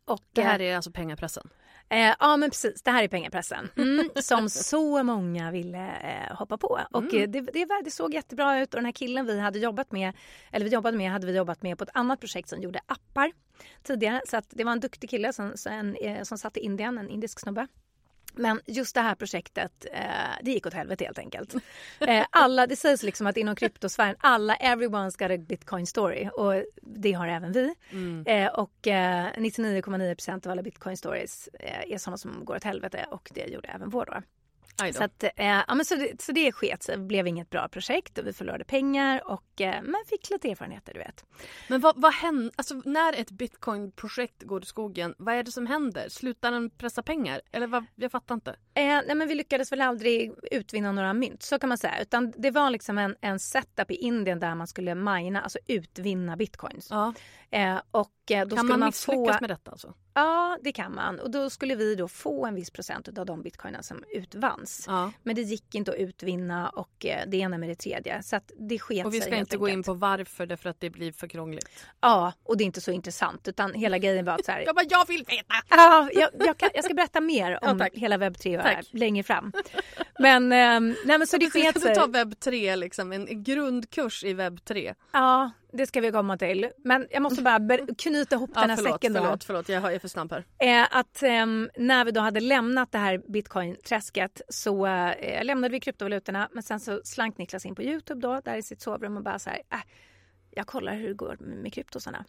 Och, Det här eh, är alltså pengapressen. Eh, ja men precis, det här är pengapressen. Mm, som så många ville eh, hoppa på. Och Mm. eh, det, det, det såg jättebra ut och den här killen vi hade jobbat med, eller vi jobbade med, hade vi jobbat med på ett annat projekt som gjorde appar tidigare. Så att det var en duktig kille som, som, en, eh, som satt i Indien, en indisk snubbe. Men just det här projektet, eh, det gick åt helvete helt enkelt. Eh, alla, det sägs liksom att inom kryptosfären, alla, everyone's got a bitcoin story och det har även vi. Mm. Eh, och eh, 99,9% av alla bitcoin stories eh, är sådana som går åt helvete och det gjorde även vår då. Så, att, eh, ja, men så, det, så det sket sig, blev inget bra projekt och vi förlorade pengar och eh, man fick lite erfarenheter du vet. Men vad, vad händer, alltså när ett bitcoin-projekt går i skogen, vad är det som händer? Slutar den pressa pengar? Eller vad, jag fattar inte. Eh, nej men vi lyckades väl aldrig utvinna några mynt, så kan man säga. Utan det var liksom en, en setup i Indien där man skulle mina, alltså utvinna bitcoins. Ja. Eh, och eh, då Kan man man misslyckas få... med detta alltså? Ja, det kan man. Och då skulle vi då få en viss procent av de bitcoinen som utvanns. Ja. Men det gick inte att utvinna och eh, det ena med det tredje. Så det sket Och vi ska inte gå in på varför därför att det blir för krångligt. Ja, och det är inte så intressant. Utan hela grejen var att så här, Jag bara, jag vill veta! Ja, jag, jag, kan, jag ska berätta mer Ja, om tack. hela webb 3 Tack. längre fram. Men, ehm, nej, men så det sket du sig. tar webb 3, liksom, en grundkurs i webb 3. Ja, det ska vi komma till. Men jag måste bara knyta ihop Ja, den här förlåt, säcken då. förlåt, förlåt, jag är för snabb här. Eh, att ehm, när vi då hade lämnat det här bitcoin-träsket så eh, lämnade vi kryptovalutorna men sen så slank Niklas in på Youtube då där i sitt sovrum och bara så här, äh, jag kollar hur det går med kryptosarna.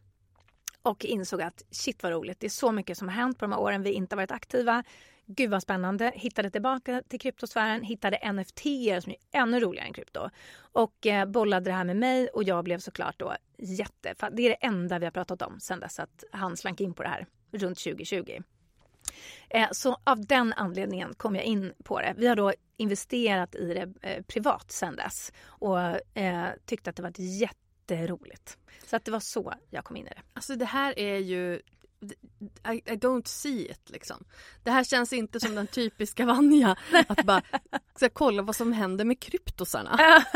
Och insåg att shit vad roligt, det är så mycket som har hänt på de här åren vi inte har varit aktiva. Gud vad spännande, hittade tillbaka till kryptosfären, hittade NFT som är ännu roligare än krypto. Och eh, bollade det här med mig och jag blev såklart då jätte, det är det enda vi har pratat om sen dess att han slank in på det här runt 2020. Eh, Så av den anledningen kom jag in på det. Vi har då investerat i det eh, privat sen dess och eh, tyckte att det var jätteroligt. Så att det var så jag kom in i det. Alltså det här är ju i, I don't see it liksom. Det här känns inte som den typiska Vanja. Att bara ska kolla vad som händer med kryptosarna.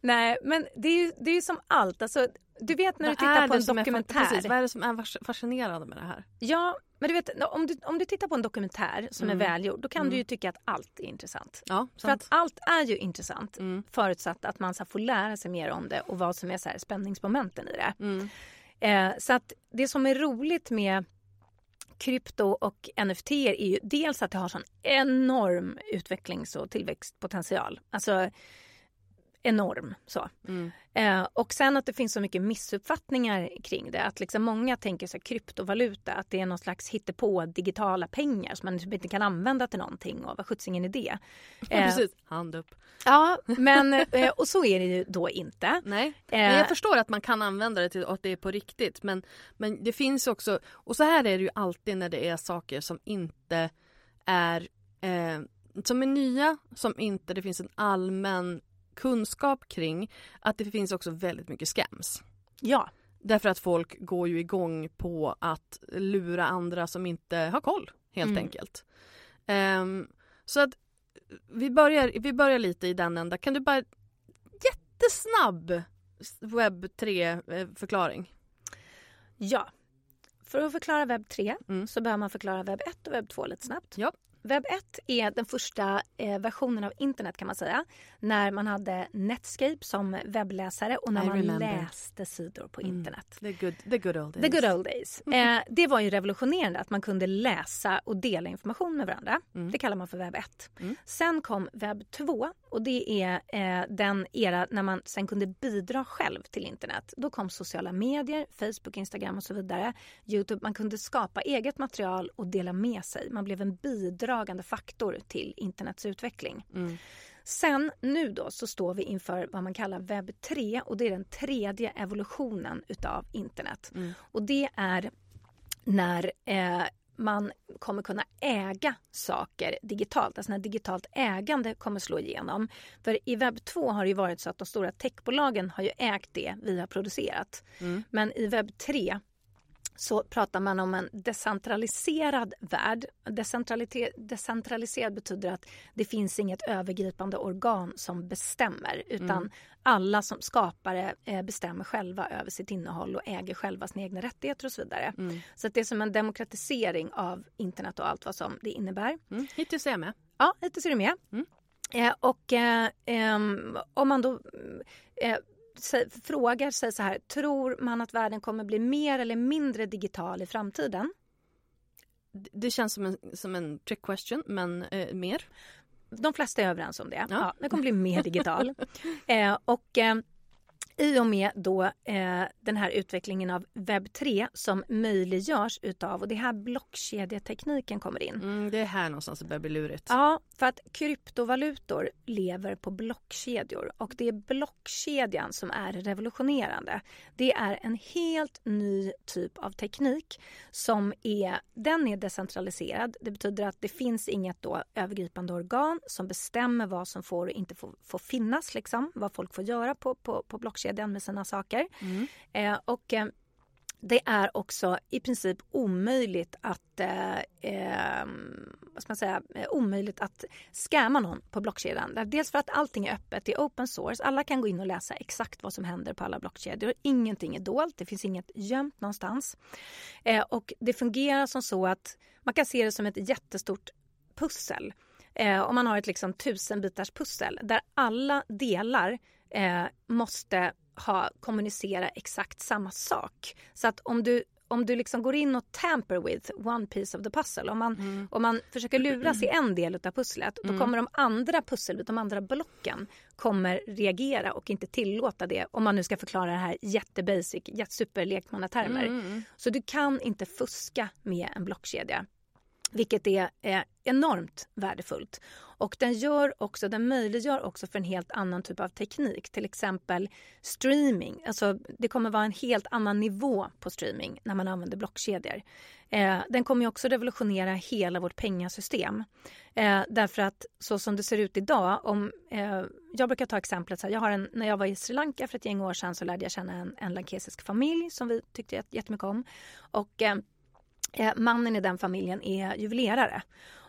Nej, men det är ju, det är som allt. Alltså, du vet när du Vad är tittar på en är dokumentär. precis, vad är det som är fas- fascinerande med det här? Ja, men du vet om du, om du tittar på en dokumentär som Mm. är välgjord då kan Mm. du ju tycka att allt är intressant. Ja, För sant. att allt är ju intressant Mm. förutsatt att man så får lära sig mer om det och vad som är så här, spänningsmomenten i det. Eh, så att det som är roligt med krypto och NFT är ju dels att det har sån enorm utvecklings och tillväxtpotential. Alltså enorm så. Mm. Eh, och sen att det finns så mycket missuppfattningar kring det. Att liksom många tänker så kryptovaluta, att det är någon slags hittepå digitala pengar som man typ inte kan använda till någonting och vad sjuttsingen är det? Eh, Precis, hand upp. ja, men eh, och så är det ju då inte. Nej, Eh, men jag förstår att man kan använda det till att det är på riktigt. Men, men det finns också, och så här är det ju alltid när det är saker som inte är, eh, som är nya, som inte det finns en allmän kunskap kring. Att det finns också väldigt mycket scams. Ja, Därför att folk går ju igång på att lura andra som inte har koll helt Mm. enkelt. Ehm, så att vi börjar, vi börjar lite i den ända. Kan du bara jättesnabb webb 3 förklaring? ja. För att förklara webb 3 Mm. så behöver man förklara webb 1 och webb 2 lite snabbt. Ja. Webb 1 är den första eh, versionen av internet kan man säga. När man hade Netscape som webbläsare och när I man remember. läste sidor på Mm. internet. The good, the good old days. The good old days. Eh, det var ju revolutionerande att man kunde läsa och dela information med varandra. Mm. Det kallar man för webb 1. Mm. Sen kom webb 2 och det är eh, den era när man sen kunde bidra själv till internet. Då kom sociala medier, Facebook, Instagram och så vidare. Youtube, man kunde skapa eget material och dela med sig. Man blev en bidragande faktor till internets utveckling. Mm. Sen nu då så står vi inför vad man kallar webb 3 och det är den tredje evolutionen utav internet. Mm. Och det är när eh, man kommer kunna äga saker digitalt. Alltså när digitalt ägande kommer slå igenom. För i webb 2 har det varit så att de stora techbolagen har ju ägt det vi har producerat. Mm. Men i webb 3 så pratar man om en decentraliserad värld. Decentraliserad betyder att det finns inget övergripande organ som bestämmer utan Mm. alla som skapare eh, bestämmer själva över sitt innehåll och äger själva sina egna rättigheter och så vidare. Mm. Så det är som en demokratisering av internet och allt vad som det innebär. Mm. Hittills är jag med. Ja, hittills är du med. Mm. Eh, och eh, ehm, om man då eh, frågar sig så här, tror man att världen kommer bli mer eller mindre digital i framtiden? Det känns som en, som en trick question, men eh, mer. De flesta är överens om det. Ja. Ja. den kommer bli mer digital. eh, och eh, i och med då eh, den här utvecklingen av webb 3 som möjliggörs utav, och det är här blockkedjetekniken kommer in. Mm, det är här någonstans det börjar bli lurigt. Ja, för att kryptovalutor lever på blockkedjor och det är blockkedjan som är revolutionerande. Det är en helt ny typ av teknik som är, den är decentraliserad. Det betyder att det finns inget då övergripande organ som bestämmer vad som får och inte får, får finnas, liksom, vad folk får göra på, på, på blockkedjan med sina saker. Mm. Eh, och eh, det är också i princip omöjligt att, eh, eh, vad ska man säga, eh, omöjligt att scamma någon på blockkedjan. Dels för att allting är öppet, det är open source. Alla kan gå in och läsa exakt vad som händer på alla blockkedjor. Ingenting är dolt, det finns inget gömt någonstans. Eh, och det fungerar som så att man kan se det som ett jättestort pussel. Eh, om man har ett liksom tusen bitars pussel där alla delar eh, måste ha, kommunicera exakt samma sak. Så att om du om du liksom går in och tamper with one piece of the puzzle, om man, om man försöker luras i en del av pusslet, då kommer de andra pusselbitarna, de andra blocken kommer reagera och inte tillåta det, om man nu ska förklara det här jättebasic, jättesuperlekmannatermer. Mm. Så du kan inte fuska med en blockkedja. Vilket är eh, enormt värdefullt. Och den, gör också, den möjliggör också för en helt annan typ av teknik. Till exempel streaming. Alltså, det kommer vara en helt annan nivå på streaming när man använder blockkedjor. Eh, den kommer också revolutionera hela vårt pengasystem. Eh, därför att så som det ser ut idag, om, eh, jag brukar ta exemplet så här, jag har en, när jag var i Sri Lanka för ett gäng år sedan så lärde jag känna en, en lankesisk familj som vi tyckte jättemycket om. Och eh, eh, mannen i den familjen är juvelerare.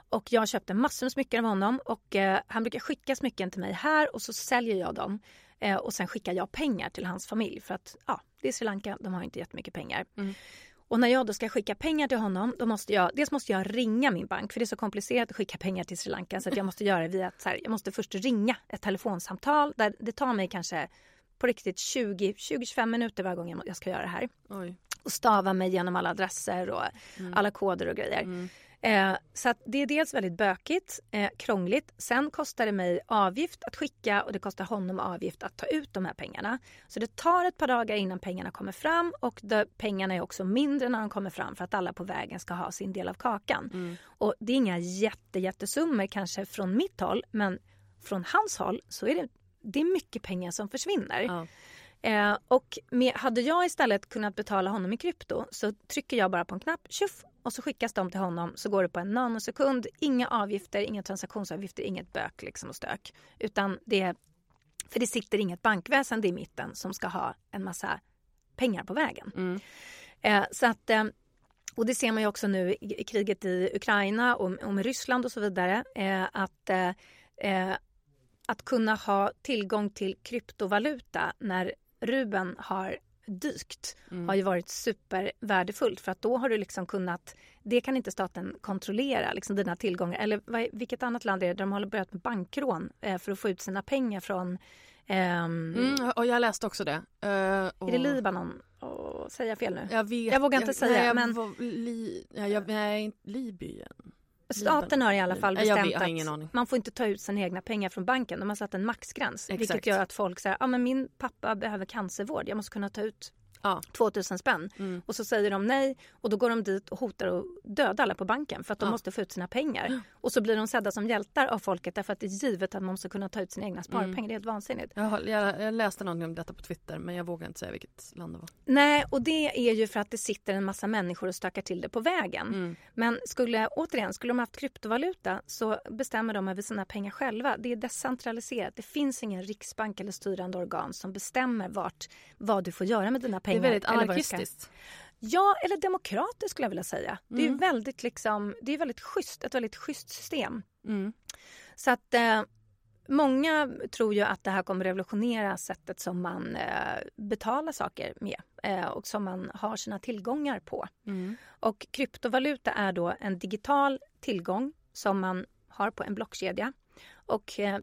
Och jag köpte massor med smycken av honom och eh, han brukar skicka smycken till mig här och så säljer jag dem. Eh, och sen skickar jag pengar till hans familj för att ja, det är Sri Lanka, de har inte jättemycket pengar. Mm. Och när jag då ska skicka pengar till honom, då måste jag, dels måste jag ringa min bank för det är så komplicerat att skicka pengar till Sri Lanka så att jag måste göra det via här, jag måste först ringa ett telefonsamtal där det tar mig kanske på riktigt 20-25 minuter varje gång jag ska göra det här Oj. Och stava mig genom alla adresser och alla koder och grejer. Eh, så det är dels väldigt bökigt, eh, krångligt. Sen kostar det mig avgift att skicka och det kostar honom avgift att ta ut de här pengarna. Så det tar ett par dagar innan pengarna kommer fram och de, pengarna är också mindre när de kommer fram för att alla på vägen ska ha sin del av kakan. Och det är inga jätte, jättesummor kanske från mitt håll men från hans håll så är det, det är mycket pengar som försvinner. Ja. Eh, och med, hade jag istället kunnat betala honom i krypto så trycker jag bara på en knapp, tjuff, och så skickas de till honom så går det på en nanosekund. Inga avgifter, inga transaktionsavgifter, inget bök liksom och stök. Utan det, för det sitter inget bankväsende i mitten som ska ha en massa pengar på vägen. Mm. Eh, så att, eh, och det ser man ju också nu i i kriget i Ukraina och, och med Ryssland och så vidare. Eh, att, eh, eh, att kunna ha tillgång till kryptovaluta när rubeln har dykt har ju varit supervärdefullt för att då har du liksom kunnat, det kan inte staten kontrollera, liksom dina tillgångar. Eller vad, vilket annat land är det där de har börjat med bankrån eh, för att få ut sina pengar från, ehm, Mm, och jag läste också det. Uh, och... är det Libanon? Oh, säger jag fel nu? Jag, vet, Jag vågar inte säga, nej, jag men- li, ja, jag, nej, Libyen. Staten har i alla fall bestämt att man får inte ta ut sina egna pengar från banken. De har satt en maxgräns. Exakt. Vilket gör att folk säger, ja men min pappa behöver cancervård, jag måste kunna ta ut Ja. 2000 spänn. Mm. Och så säger de nej och då går de dit och hotar att döda alla på banken för att de Ja. måste få ut sina pengar. Och så blir de sedda som hjältar av folket därför att det är givet att man måste kunna ta ut sina egna sparpengar. Mm. Det är helt vansinnigt. Jag, jag, jag läste någonting om detta på Twitter men jag vågar inte säga vilket land det var. Nej, och det är ju för att det sitter en massa människor och stökar till det på vägen. Mm. Men skulle, återigen, skulle de haft kryptovaluta så bestämmer de över sina pengar själva. Det är decentraliserat. Det finns ingen riksbank eller styrande organ som bestämmer vart, vad du får göra med dina Det pengar. är väldigt anarkistiskt. Ja, eller demokratiskt skulle jag vilja säga. Det är Mm. väldigt, liksom, det är väldigt schysst, ett väldigt schysst system. Mm. Så att eh, många tror ju att det här kommer revolutionera sättet som man eh, betalar saker med eh, och som man har sina tillgångar på. Mm. Och kryptovaluta är då en digital tillgång som man har på en blockkedja. Och eh,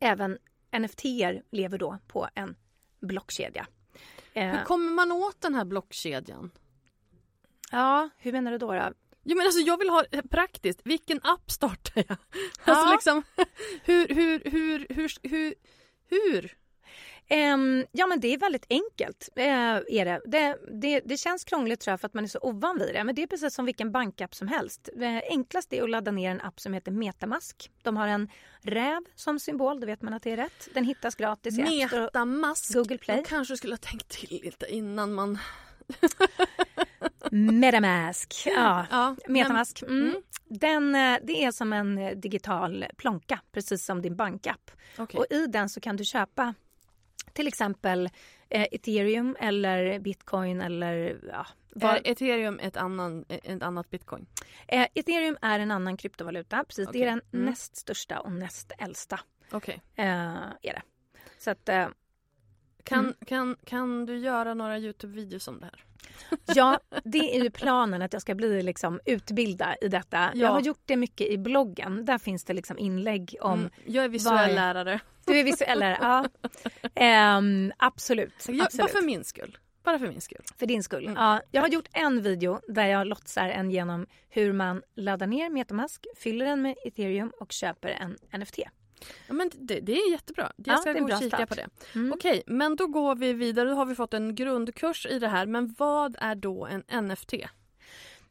även NFT lever då på en blockkedja. Eh, Hur kommer man åt den här blockkedjan? ja, hur menar du då? då? Jo, men alltså, jag vill ha eh, praktiskt. Vilken app startar jag? Alltså Ja. liksom, hur, hur, hur, hur, hur, hur? Ehm, ja men det är väldigt enkelt. Eh, är det. Det, det. Det känns krångligt tror jag för att man är så ovan vid det. Men det är precis som vilken bankapp som helst. Eh, enklast är att ladda ner en app som heter Metamask. De har en räv som symbol, då vet man att det är rätt. Den hittas gratis i Metamask. Google Play. Man kanske skulle ha tänkt till lite innan man... Metamask. Ja. Ja, Metamask. Mm. Mm. Den, eh, det är som en digital plånka, precis som din bankapp. Okej. Och i den så kan du köpa till exempel eh, ethereum eller bitcoin eller ja, vad, Är ethereum ett, annan, ett annat bitcoin? Eh, ethereum är en annan kryptovaluta. Precis, Det är den Mm. näst största och näst äldsta. Okej. Eh, är det. Så att, eh, Kan, Mm. kan, kan du göra några Youtube-videos om det här? ja, det är ju planen att jag ska bli liksom utbildad i detta. Ja. Jag har gjort det mycket i bloggen. Där finns det liksom inlägg om... Mm. Jag är visuell vad är- lärare. Du är visuell, ja. Ehm, absolut. Jag, bara absolut. för min skull. Bara för min skull. För din skull. Mm. Ja, jag har gjort en video där jag lotsar en genom hur man laddar ner Metamask, fyller den med ethereum och köper en NFT. Ja, men det, det är jättebra. Jag Ja, ska en gå och kika start. på det. Mm. Okej, men då går vi vidare. Då har vi fått en grundkurs i det här. Men vad är då en NFT?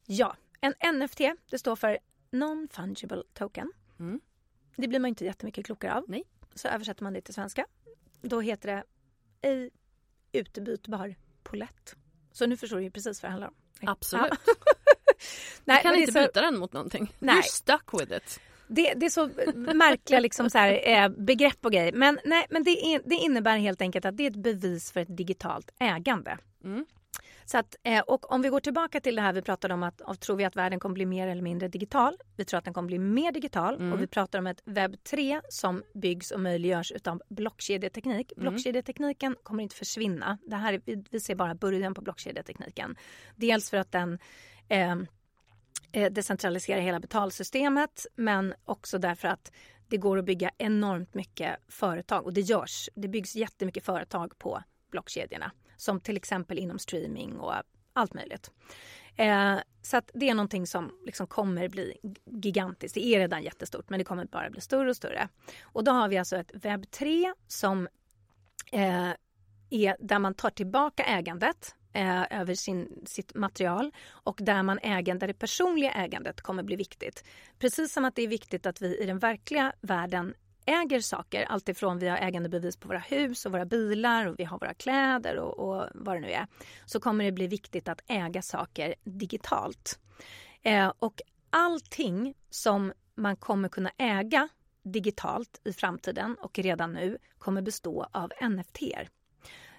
Ja, en NFT det står för Non-Fungible Token. Mm. Det blir man inte jättemycket klokare av. Nej. Så översätter man det till svenska. Då heter det ej utbytbar polett. Så nu förstår du ju precis vad det handlar om. Absolut. Ja. Nej, Nej, kan inte så, byta den mot någonting. Nej. You're stuck with it. Det, det är så märkliga liksom så här, eh, begrepp och grejer. Men, nej, men det, är, det innebär helt enkelt att det är ett bevis för ett digitalt ägande. Mm. Så att, eh, och om vi går tillbaka till det här vi pratade om att, tror vi att världen kommer bli mer eller mindre digital? Vi tror att den kommer bli mer digital Mm. och vi pratar om ett webb 3 som byggs och möjliggörs utav blockkedjeteknik. Mm. Blockkedjetekniken kommer inte försvinna. Det här, är- vi, vi ser bara början på blockkedjetekniken. Dels för att den eh, Eh, decentralisera hela betalsystemet men också därför att det går att bygga enormt mycket företag och det görs. Det byggs jättemycket företag på blockkedjorna som till exempel inom streaming och allt möjligt. Eh, så att det är någonting som liksom kommer bli gigantiskt. Det är redan jättestort men det kommer bara bli större och större. Och då har vi alltså ett webb 3 som eh, är där man tar tillbaka ägandet eh, över sin, sitt material och där man äger, där det personliga ägandet kommer bli viktigt. Precis som att det är viktigt att vi i den verkliga världen äger saker, alltifrån vi har ägandebevis på våra hus och våra bilar och vi har våra kläder och, och vad det nu är, så kommer det bli viktigt att äga saker digitalt. Eh, och allting som man kommer kunna äga digitalt i framtiden och redan nu kommer bestå av NFT-er.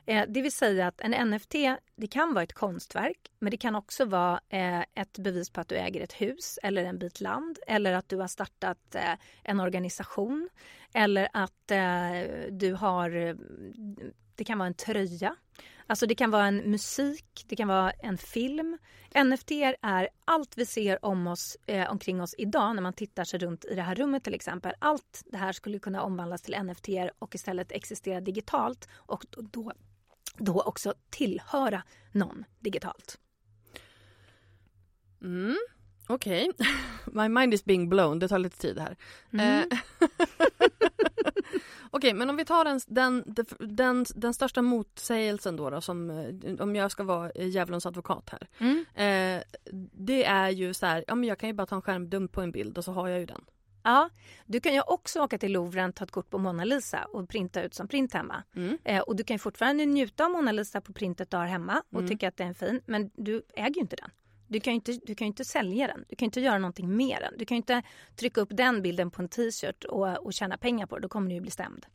Eh, det vill säga att en NFT det kan vara ett konstverk men det kan också vara eh, ett bevis på att du äger ett hus eller en bit land eller att du har startat eh, en organisation eller att du har det kan vara en tröja. Alltså det kan vara en musik, det kan vara en film. NFT är allt vi ser om oss, eh, omkring oss idag när man tittar sig runt i det här rummet till exempel. Allt det här skulle kunna omvandlas till NFT och istället existera digitalt och då, då, också tillhöra någon digitalt. Mm. Okej, okay. my mind is being blown. Det tar lite tid här. Mm. Eh, Okej, okay, men om vi tar den, den, den, den största motsägelsen då, då som, eh, om jag ska vara djävulens advokat här. Mm. Eh, det är ju så här, ja men jag kan ju bara ta en skärmdump på en bild och så har jag ju den. Ja, du kan ju också åka till Louvren, ta ett kort på Mona Lisa och printa ut som print hemma. Mm. Eh, och du kan fortfarande njuta av Mona Lisa på printet du har hemma och mm. tycka att den är fin, men du äger ju inte den. Du kan ju inte, du kan inte sälja den. Du kan inte göra någonting med den. Du kan inte trycka upp den bilden på en t-shirt och, och tjäna pengar på det. Då kommer du ju bli stämd.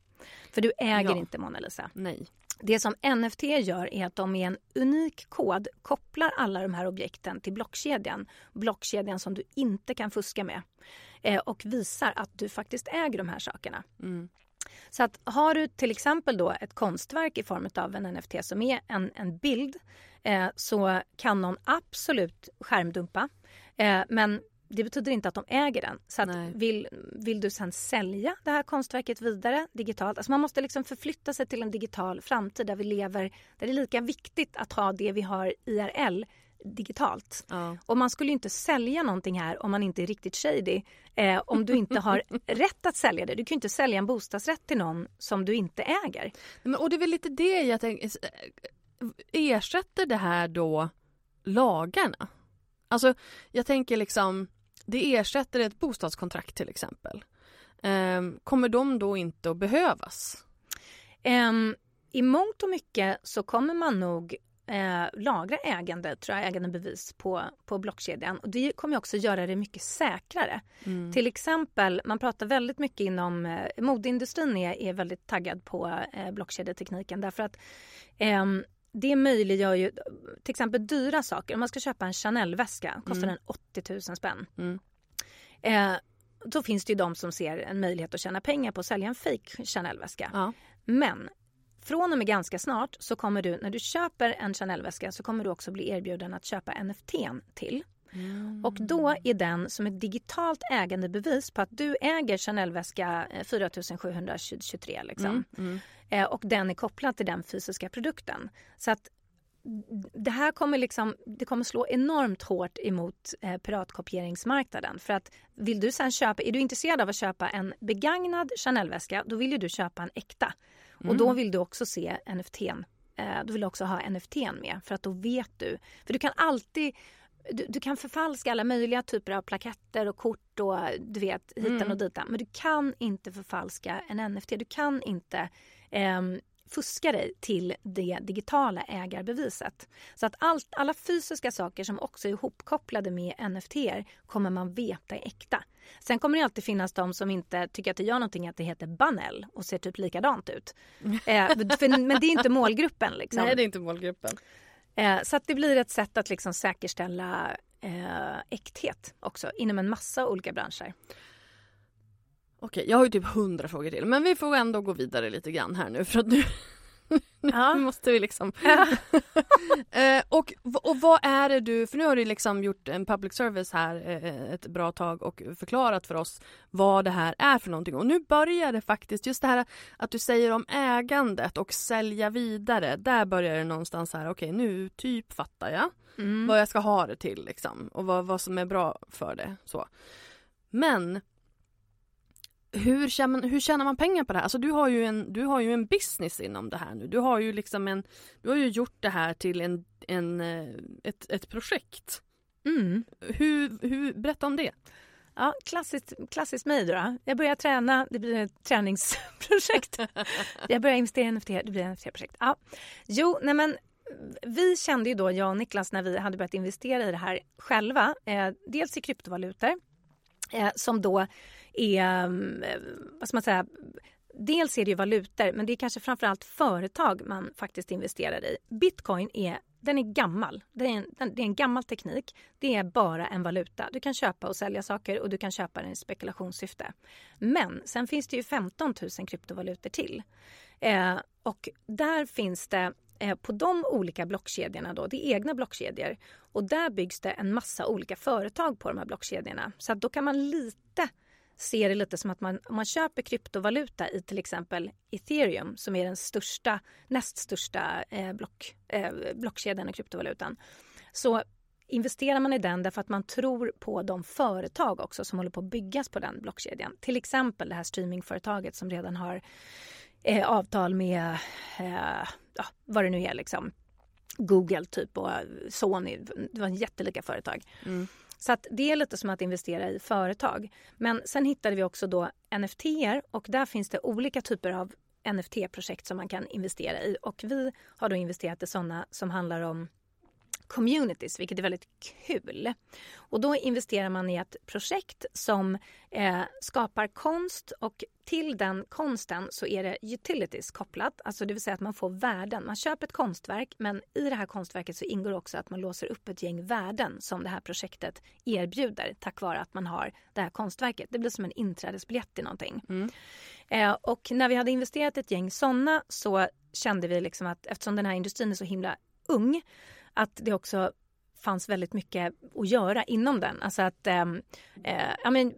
För du äger ja. inte Mona Lisa. Nej. Det som NFT gör är att de med en unik kod kopplar alla de här objekten till blockkedjan. Blockkedjan som du inte kan fuska med. Eh, och visar att du faktiskt äger de här sakerna. Mm. Så att har du till exempel då ett konstverk i form av en NFT som är en, en bild eh, så kan någon absolut skärmdumpa. Eh, men det betyder inte att de äger den. Så att vill, vill du sen sälja det här konstverket vidare digitalt? Alltså man måste liksom förflytta sig till en digital framtid där vi lever, där det är lika viktigt att ha det vi har IRL digitalt. Ja. Och man skulle inte sälja någonting här om man inte är riktigt shady. Eh, om du inte har rätt att sälja det. Du kan inte sälja en bostadsrätt till någon som du inte äger. Men, och det är väl lite det jag tänker. Ersätter det här då lagarna? Alltså jag tänker liksom det ersätter ett bostadskontrakt till exempel. Um, kommer de då inte att behövas? Um, I mångt och mycket så kommer man nog eh, lagra ägande, tror jag, ägandebevis på, på blockkedjan. Och det kommer också göra det mycket säkrare. Mm. Till exempel, man pratar väldigt mycket inom eh, modeindustrin är, är väldigt taggad på eh, blockkedjetekniken därför att eh, det möjliggör ju till exempel dyra saker. Om man ska köpa en Chanel-väska kostar mm. den 80 000 spänn. Mm. Eh, då finns det ju de som ser en möjlighet att tjäna pengar på att sälja en fake Chanel-väska. Ja. Men från och med ganska snart så kommer du, när du köper en Chanel-väska så kommer du också bli erbjuden att köpa NFT till. Mm. Och då är den som ett digitalt ägandebevis på att du äger Chanel-väska 4723 eh, liksom. Mm. Mm. Eh, och den är kopplad till den fysiska produkten. Så att det här kommer, liksom, det kommer slå enormt hårt emot eh, piratkopieringsmarknaden. För att vill du sen köpa, är du intresserad av att köpa en begagnad Chanel-väska då vill du köpa en äkta. Mm. Och då vill du också se NFT. Eh, då vill du också ha NFT med för att då vet du. För du kan alltid du, du, kan förfalska alla möjliga typer av plaketter och kort och du vet hitan mm. och ditan. Men du kan inte förfalska en NFT. Du kan inte eh, fuska dig till det digitala ägarbeviset. Så att allt, alla fysiska saker som också är ihopkopplade med NFT kommer man veta är äkta. Sen kommer det alltid finnas de som inte tycker att det gör någonting att det heter Banell och ser typ likadant ut. eh, för, men det är inte målgruppen. Liksom. Nej, det är inte målgruppen. Eh, så att det blir ett sätt att liksom säkerställa eh, äkthet också inom en massa olika branscher. Okej, jag har ju typ hundra frågor till men vi får ändå gå vidare lite grann här nu för att nu, ja. nu måste vi liksom. Ja. eh, och, och vad är det du, för nu har du liksom gjort en public service här eh, ett bra tag och förklarat för oss vad det här är för någonting och nu börjar det faktiskt, just det här att du säger om ägandet och sälja vidare, där börjar det någonstans här, okej okay, nu typ fattar jag mm. vad jag ska ha det till liksom och vad, vad som är bra för det så. Men hur tjänar, hur tjänar man pengar på det här? Alltså du har, ju en, du har ju en business inom det här nu. Du har ju liksom en, du har ju gjort det här till en, en, eh, ett, ett projekt. Mm. Hur, hur, berätta om det. Ja, klassiskt, klassiskt mig då. Jag börjar träna, det blir ett träningsprojekt. jag börjar investera i NFT, det blir ett NFT-projekt. Ja. Jo, nej men vi kände ju då, jag och Niklas, när vi hade börjat investera i det här själva. Eh, dels i kryptovalutor eh, som då är, mm, vad ska man säga, dels är det ju valutor men det är kanske framförallt företag man faktiskt investerar i. Bitcoin är den är gammal. Det är, en, det är en gammal teknik. Det är bara en valuta. Du kan köpa och sälja saker och du kan köpa den i spekulationssyfte. Men sen finns det ju 15 000 kryptovalutor till. Eh, och där finns det eh, på de olika blockkedjorna då, det är egna blockkedjor och där byggs det en massa olika företag på de här blockkedjorna. Så att då kan man lite ser det lite som att man, om man köper kryptovaluta i till exempel ethereum som är den största, näst största eh, block, eh, blockkedjan i kryptovalutan. Så investerar man i den därför att man tror på de företag också som håller på att byggas på den blockkedjan. Till exempel det här streamingföretaget som redan har eh, avtal med eh, ja, vad det nu är liksom. Google typ och Sony. Det var jättelika företag. Mm. Så att det är lite som att investera i företag. Men sen hittade vi också då NFT och där finns det olika typer av NFT-projekt som man kan investera i och vi har då investerat i sådana som handlar om communities, vilket är väldigt kul. Och då investerar man i ett projekt som eh, skapar konst och till den konsten så är det utilities kopplat, alltså det vill säga att man får värden. Man köper ett konstverk men i det här konstverket så ingår också att man låser upp ett gäng värden som det här projektet erbjuder tack vare att man har det här konstverket. Det blir som en inträdesbiljett till någonting. Mm. Eh, och när vi hade investerat ett gäng sådana så kände vi liksom att eftersom den här industrin är så himla ung att det också fanns väldigt mycket att göra inom den. Alltså att, ehm, eh, ja, men,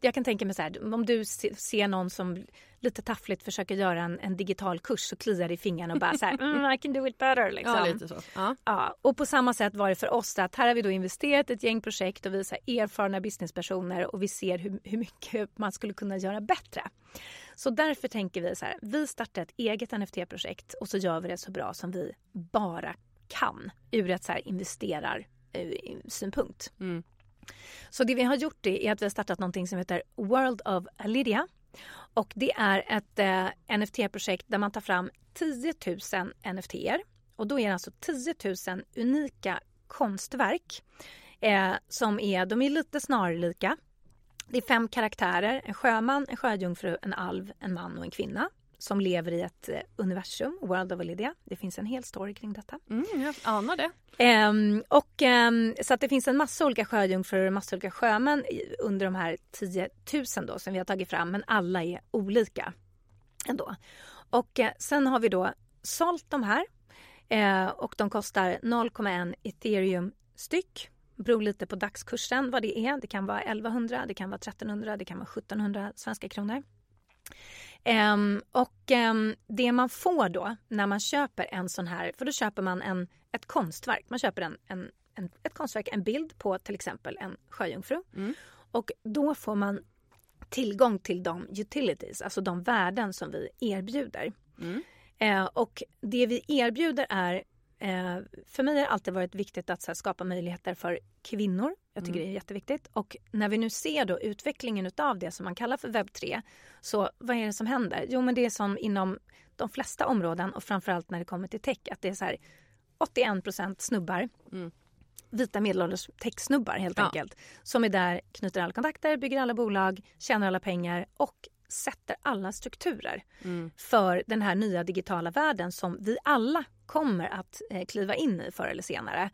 jag kan tänka mig så här, om du ser någon som lite taffligt försöker göra en, en digital kurs så kliar i fingrarna och bara så här, mm, I can do it better. Liksom. Ja, lite så. Ja. ja. och på samma sätt var det för oss att här har vi då investerat ett gäng projekt och vi är erfarna businesspersoner och vi ser hur, hur mycket man skulle kunna göra bättre. Så därför tänker vi så här, vi startar ett eget NFT-projekt och så gör vi det så bra som vi bara kan ur ett så här investerarsynpunkt. Mm. Så det vi har gjort är att vi har startat någonting som heter World of Lydia. Och det är ett eh, NFT-projekt där man tar fram 10 000 NFT och då är det alltså 10 000 unika konstverk eh, som är, de är lite snarlika. Det är fem karaktärer, en sjöman, en sjöjungfru, en alv, en man och en kvinna som lever i ett eh, universum, World of Lydia. Det finns en hel story kring detta. Mm, jag anar det. Um, och, um, så att det finns en massa olika sjöjungfrur och massa olika sjömän under de här 10 000 då, som vi har tagit fram, men alla är olika ändå. Och uh, sen har vi då sålt de här uh, och de kostar 0,1 ethereum styck beror lite på dagskursen vad det är. Det kan vara 1100, det kan vara 1300, det kan vara 1700 svenska kronor. Um, och um, det man får då när man köper en sån här, för då köper man en, ett konstverk. Man köper en, en, en ett konstverk, en bild på till exempel en sjöjungfru. Mm. Och då får man tillgång till de utilities, alltså de värden som vi erbjuder. Mm. Uh, och det vi erbjuder är Eh, för mig har det alltid varit viktigt att här, skapa möjligheter för kvinnor. Jag tycker mm. det är jätteviktigt. Och när vi nu ser då utvecklingen av det som man kallar för webb 3. Så vad är det som händer? Jo men det är som inom de flesta områden och framförallt när det kommer till tech att det är så här 81% snubbar. Mm. Vita medelålders techsnubbar helt ja. enkelt. Som är där, knyter alla kontakter, bygger alla bolag, tjänar alla pengar och sätter alla strukturer mm. för den här nya digitala världen som vi alla kommer att eh, kliva in i förr eller senare.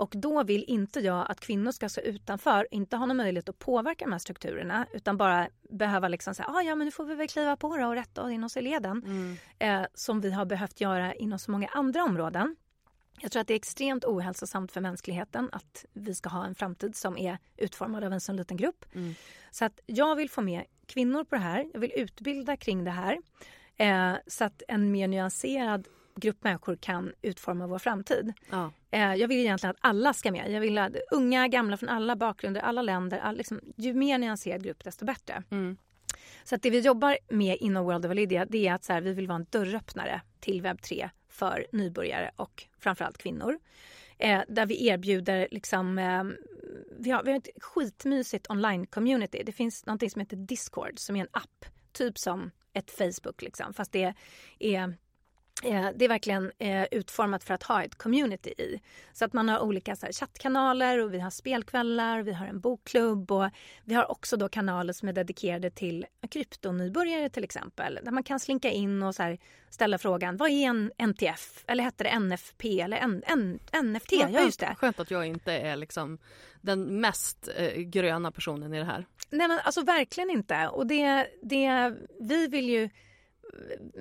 Och då vill inte jag att kvinnor ska stå utanför, inte ha någon möjlighet att påverka de här strukturerna utan bara behöva liksom säga ah, ja men nu får vi väl kliva på det och rätta in oss i leden. Mm. Eh, som vi har behövt göra inom så många andra områden. Jag tror att det är extremt ohälsosamt för mänskligheten att vi ska ha en framtid som är utformad av en sån liten grupp. Mm. Så att jag vill få med kvinnor på det här. Jag vill utbilda kring det här. Eh, så att en mer nyanserad grupp människor kan utforma vår framtid. Ja. Eh, jag vill egentligen att alla ska med. Jag vill att unga, gamla från alla bakgrunder, alla länder. All, liksom, ju mer nyanserad grupp desto bättre. Mm. Så att det vi jobbar med inom World of Lydia det är att så här, vi vill vara en dörröppnare till webb 3 för nybörjare och framförallt kvinnor. Eh, där vi erbjuder liksom, eh, vi, har, vi har ett skitmysigt online-community. Det finns något som heter Discord som är en app, typ som ett Facebook liksom, fast det är det är verkligen eh, utformat för att ha ett community i. Så att man har olika så här, chattkanaler och vi har spelkvällar, vi har en bokklubb och vi har också då kanaler som är dedikerade till kryptonybörjare till exempel. Där man kan slinka in och så här, ställa frågan vad är en NTF? Eller hette det NFP eller N N NFT? Ja, ja, just det. Skönt att jag inte är liksom den mest eh, gröna personen i det här. Nej men alltså verkligen inte. Och det, det vi vill ju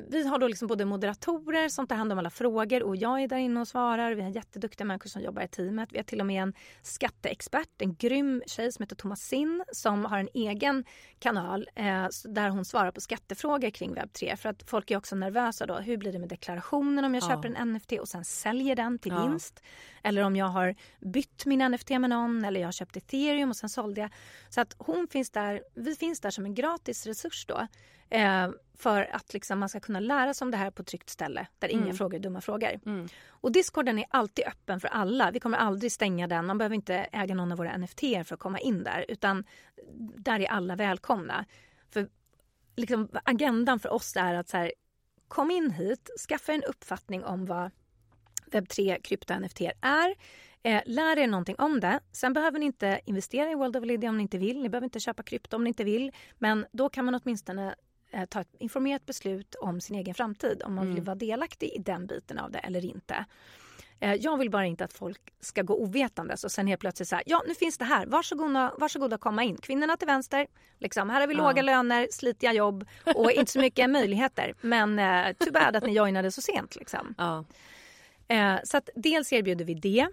vi har då liksom både moderatorer som tar hand om alla frågor och jag är där inne och svarar. Vi har jätteduktiga människor som jobbar i teamet. Vi har till och med en skatteexpert, en grym tjej som heter Thomas Sinn som har en egen kanal eh, där hon svarar på skattefrågor kring webb3 för att folk är också nervösa då. Hur blir det med deklarationen om jag ja. köper en NFT och sen säljer den till ja. vinst? Eller om jag har bytt min NFT med någon eller jag har köpt ethereum och sen sålde jag. Så att hon finns där, vi finns där som en gratis resurs då Eh, för att liksom man ska kunna lära sig om det här på ett tryggt ställe där mm. ingen frågar dumma frågor. Mm. Och discorden är alltid öppen för alla. Vi kommer aldrig stänga den. Man behöver inte äga någon av våra NFT för att komma in där utan där är alla välkomna. För liksom, agendan för oss är att så här, kom in hit, skaffa en uppfattning om vad webb3 krypto NFT är. Eh, lär er någonting om det. Sen behöver ni inte investera i World of Lydia om ni inte vill. Ni behöver inte köpa krypto om ni inte vill. Men då kan man åtminstone ta ett informerat beslut om sin egen framtid. Om man mm. vill vara delaktig i den biten av det eller inte. Eh, jag vill bara inte att folk ska gå ovetandes och sen helt plötsligt säga ja nu finns det här, varsågoda, varsågoda komma in. Kvinnorna till vänster, liksom, här har vi ja. låga löner, slitiga jobb och inte så mycket möjligheter. Men eh, too bad att ni joinade så sent. Liksom. Ja. Eh, så att dels erbjuder vi det.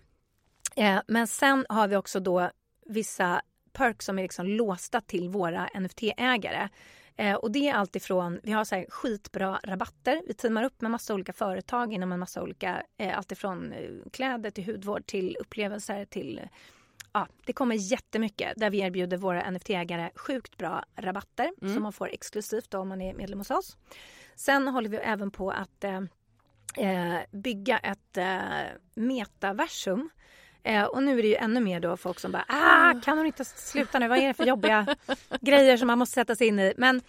Eh, men sen har vi också då vissa perks som är liksom låsta till våra NFT-ägare. Eh, och det är alltifrån, vi har så här skitbra rabatter. Vi teamar upp med massa olika företag inom en massa olika, eh, alltifrån eh, kläder till hudvård till upplevelser till Ja, det kommer jättemycket där vi erbjuder våra NFT-ägare sjukt bra rabatter mm. som man får exklusivt då om man är medlem hos oss. Sen håller vi även på att eh, eh bygga ett eh, metaversum Eh, och nu är det ju ännu mer då folk som bara ah, kan hon inte sluta nu? Vad är det för jobbiga grejer som man måste sätta sig in i? Men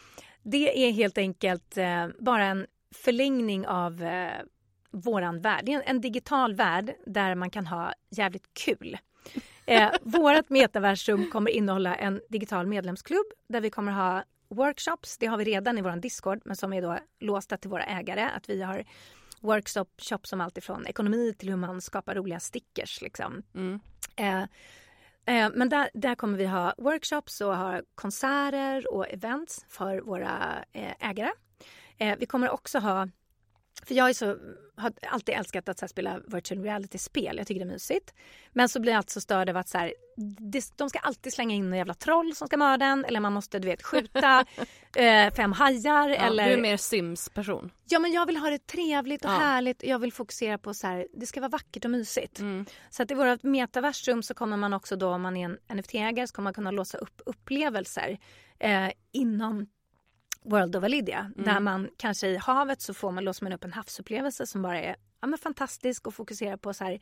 det är helt enkelt eh, bara en förlängning av eh, våran värld. Det är en, en, digital värld där man kan ha jävligt kul. Eh, vårat metaversum kommer innehålla en digital medlemsklubb där vi kommer ha workshops. Det har vi redan i vår Discord men som är då låsta till våra ägare. Att vi har workshop som allt ifrån ekonomi till hur man skapar roliga stickers. Liksom. Mm. Eh, eh, men där, där kommer vi ha workshops och ha konserter och events för våra eh, ägare. Eh, vi kommer också ha för jag är så, har alltid älskat att här, spela virtual reality-spel. Jag tycker det är mysigt. Men så blir jag alltid så störd av att så här, de ska alltid slänga in en jävla troll som ska mörda en. Eller man måste du vet skjuta eh, fem hajar. Ja, eller... Du är mer Sims-person. Ja men jag vill ha det trevligt och ja. härligt. Jag vill fokusera på så här, det ska vara vackert och mysigt. Mm. Så att i vårt metaversum så kommer man också då om man är en NFT-ägare så kommer man kunna låsa upp upplevelser eh, inom World of Alidia. Mm. Där man kanske i havet så får man, låser man upp en havsupplevelse som bara är ja, men fantastisk och fokuserar på så här,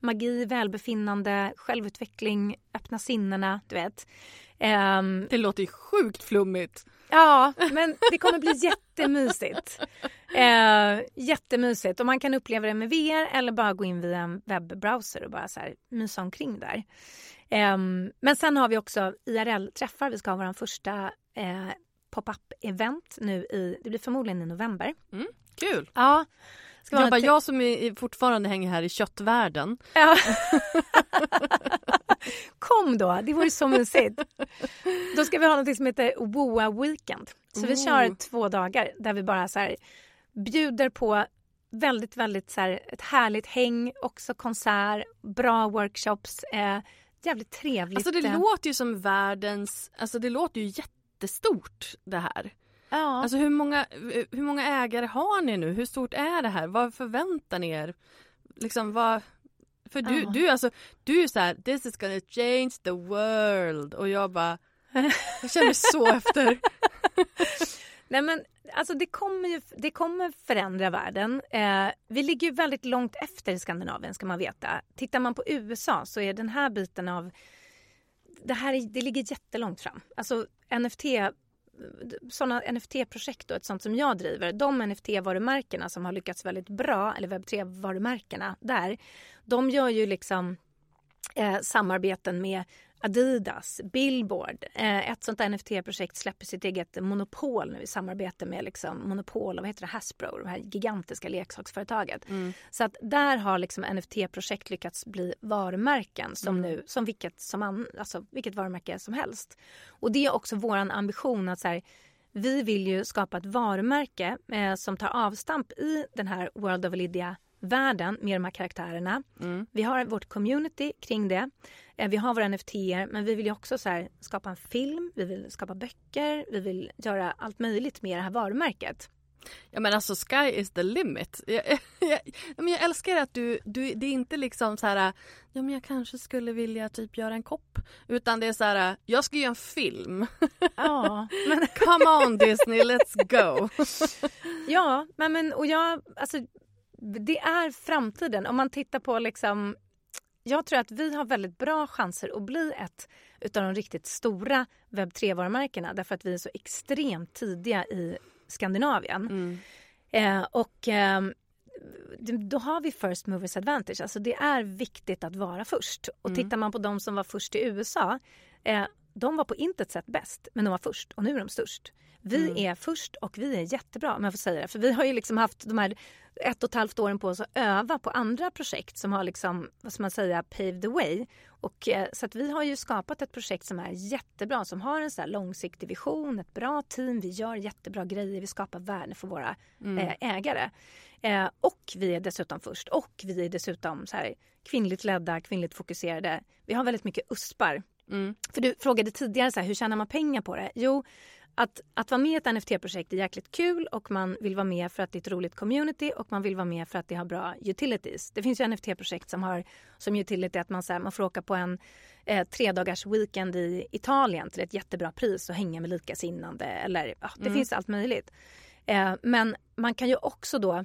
magi, välbefinnande, självutveckling, öppna sinnena, du vet. Um, det låter ju sjukt flummigt. Ja, men det kommer bli jättemysigt. Uh, jättemysigt och man kan uppleva det med VR eller bara gå in via en webbrowser och bara så här mysa omkring där. Um, men sen har vi också IRL-träffar. Vi ska ha vår första uh, pop-up event nu i, det blir förmodligen i november. Mm, kul! Ja. Ska jag, bara, jag som är, fortfarande hänger här i köttvärlden. Ja. Kom då, det vore så mysigt. Då ska vi ha något som heter Woa Weekend. Så vi kör två dagar där vi bara så här, bjuder på väldigt, väldigt så här, ett härligt häng, också konsert, bra workshops. Eh, jävligt trevligt. Alltså det eh. låter ju som världens, alltså det låter ju jätte jättestort det här. Ja. Alltså hur många, hur många ägare har ni nu? Hur stort är det här? Vad förväntar ni er? Liksom vad... För du, ja. du, alltså, du är så här, this is gonna change the world och jag bara, jag känner så efter. Nej men alltså det kommer ju det kommer förändra världen. Eh, vi ligger ju väldigt långt efter i Skandinavien ska man veta. Tittar man på USA så är den här biten av det här det ligger jättelångt fram. Alltså NFT sådana NFT-projekt och ett sånt som jag driver, de NFT-varumärkena som har lyckats väldigt bra, eller webb3-varumärkena där, de gör ju liksom eh, samarbeten med Adidas, Billboard. Eh, ett sånt NFT-projekt släpper sitt eget monopol nu i samarbete med liksom Monopol och vad heter det, Hasbro, det här gigantiska leksaksföretaget. Mm. Så att där har liksom NFT-projekt lyckats bli varumärken som mm. nu, som vilket, som an, alltså vilket varumärke som helst. Och det är också vår ambition att så här, vi vill ju skapa ett varumärke eh, som tar avstamp i den här World of Lydia världen med de här karaktärerna. Mm. Vi har vårt community kring det. Eh, vi har våra NFT men vi vill ju också så här, skapa en film, vi vill skapa böcker, vi vill göra allt möjligt med det här varumärket. Ja men alltså sky is the limit. Jag, jag, jag, jag älskar att du, du, det är inte liksom så här, ja men jag kanske skulle vilja typ göra en kopp. Utan det är så här, jag ska göra en film. Ja. Men... Come on Disney, let's go. ja, men, men och jag, alltså det är framtiden. Om man tittar på liksom jag tror att vi har väldigt bra chanser att bli ett utav de riktigt stora webb 3-varumärkena därför att vi är så extremt tidiga i Skandinavien. Mm. Eh, och eh, då har vi first movers advantage. Alltså det är viktigt att vara först. Och mm. tittar man på de som var först i USA, eh, de var på intet sätt bäst, men de var först och nu är de störst. Vi mm. är först och vi är jättebra om jag får säga det. För vi har ju liksom haft de här ett och ett halvt åren på oss att öva på andra projekt som har liksom, vad ska man säga, paved the way. Och, eh, så att vi har ju skapat ett projekt som är jättebra, som har en så långsiktig vision, ett bra team, vi gör jättebra grejer, vi skapar värde för våra mm. eh, ägare. Eh, och vi är dessutom först och vi är dessutom så här, kvinnligt ledda, kvinnligt fokuserade. Vi har väldigt mycket USPar. Mm. För du frågade tidigare så här, hur tjänar man pengar på det? Jo, att, att vara med i ett NFT-projekt är jäkligt kul och man vill vara med för att det är ett roligt community och man vill vara med för att det har bra utilities. Det finns ju NFT-projekt som har som utility att man, så här, man får åka på en eh, tre dagars weekend i Italien till ett jättebra pris och hänga med likasinnande eller ja, det mm. finns allt möjligt. Eh, men man kan ju också då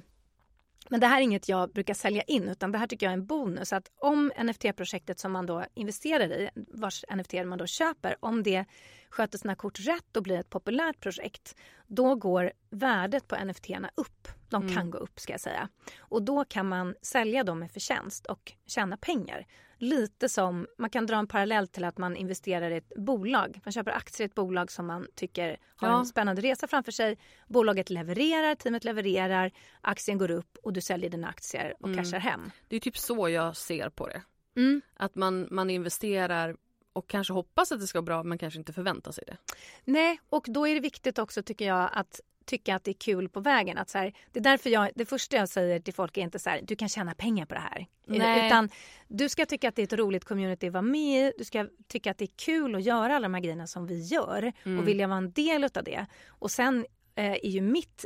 men det här är inget jag brukar sälja in utan det här tycker jag är en bonus. Att om NFT-projektet som man då investerar i, vars NFT man då köper, om det sköter sina kort rätt och blir ett populärt projekt, då går värdet på NFT upp. De kan mm. gå upp ska jag säga. Och då kan man sälja dem med förtjänst och tjäna pengar. Lite som, man kan dra en parallell till att man investerar i ett bolag. Man köper aktier i ett bolag som man tycker har ja. en spännande resa framför sig. Bolaget levererar, teamet levererar, aktien går upp och du säljer dina aktier och mm. cashar hem. Det är typ så jag ser på det. Mm. Att man, man investerar och kanske hoppas att det ska vara bra men kanske inte förväntar sig det. Nej, och då är det viktigt också tycker jag att tycka att det är kul på vägen. Att så här, det är därför jag, det första jag säger till folk är inte så här, du kan tjäna pengar på det här. Nej. Utan du ska tycka att det är ett roligt community att vara med i. Du ska tycka att det är kul att göra alla de här grejerna som vi gör mm. och vilja vara en del av det. Och sen eh, är ju mitt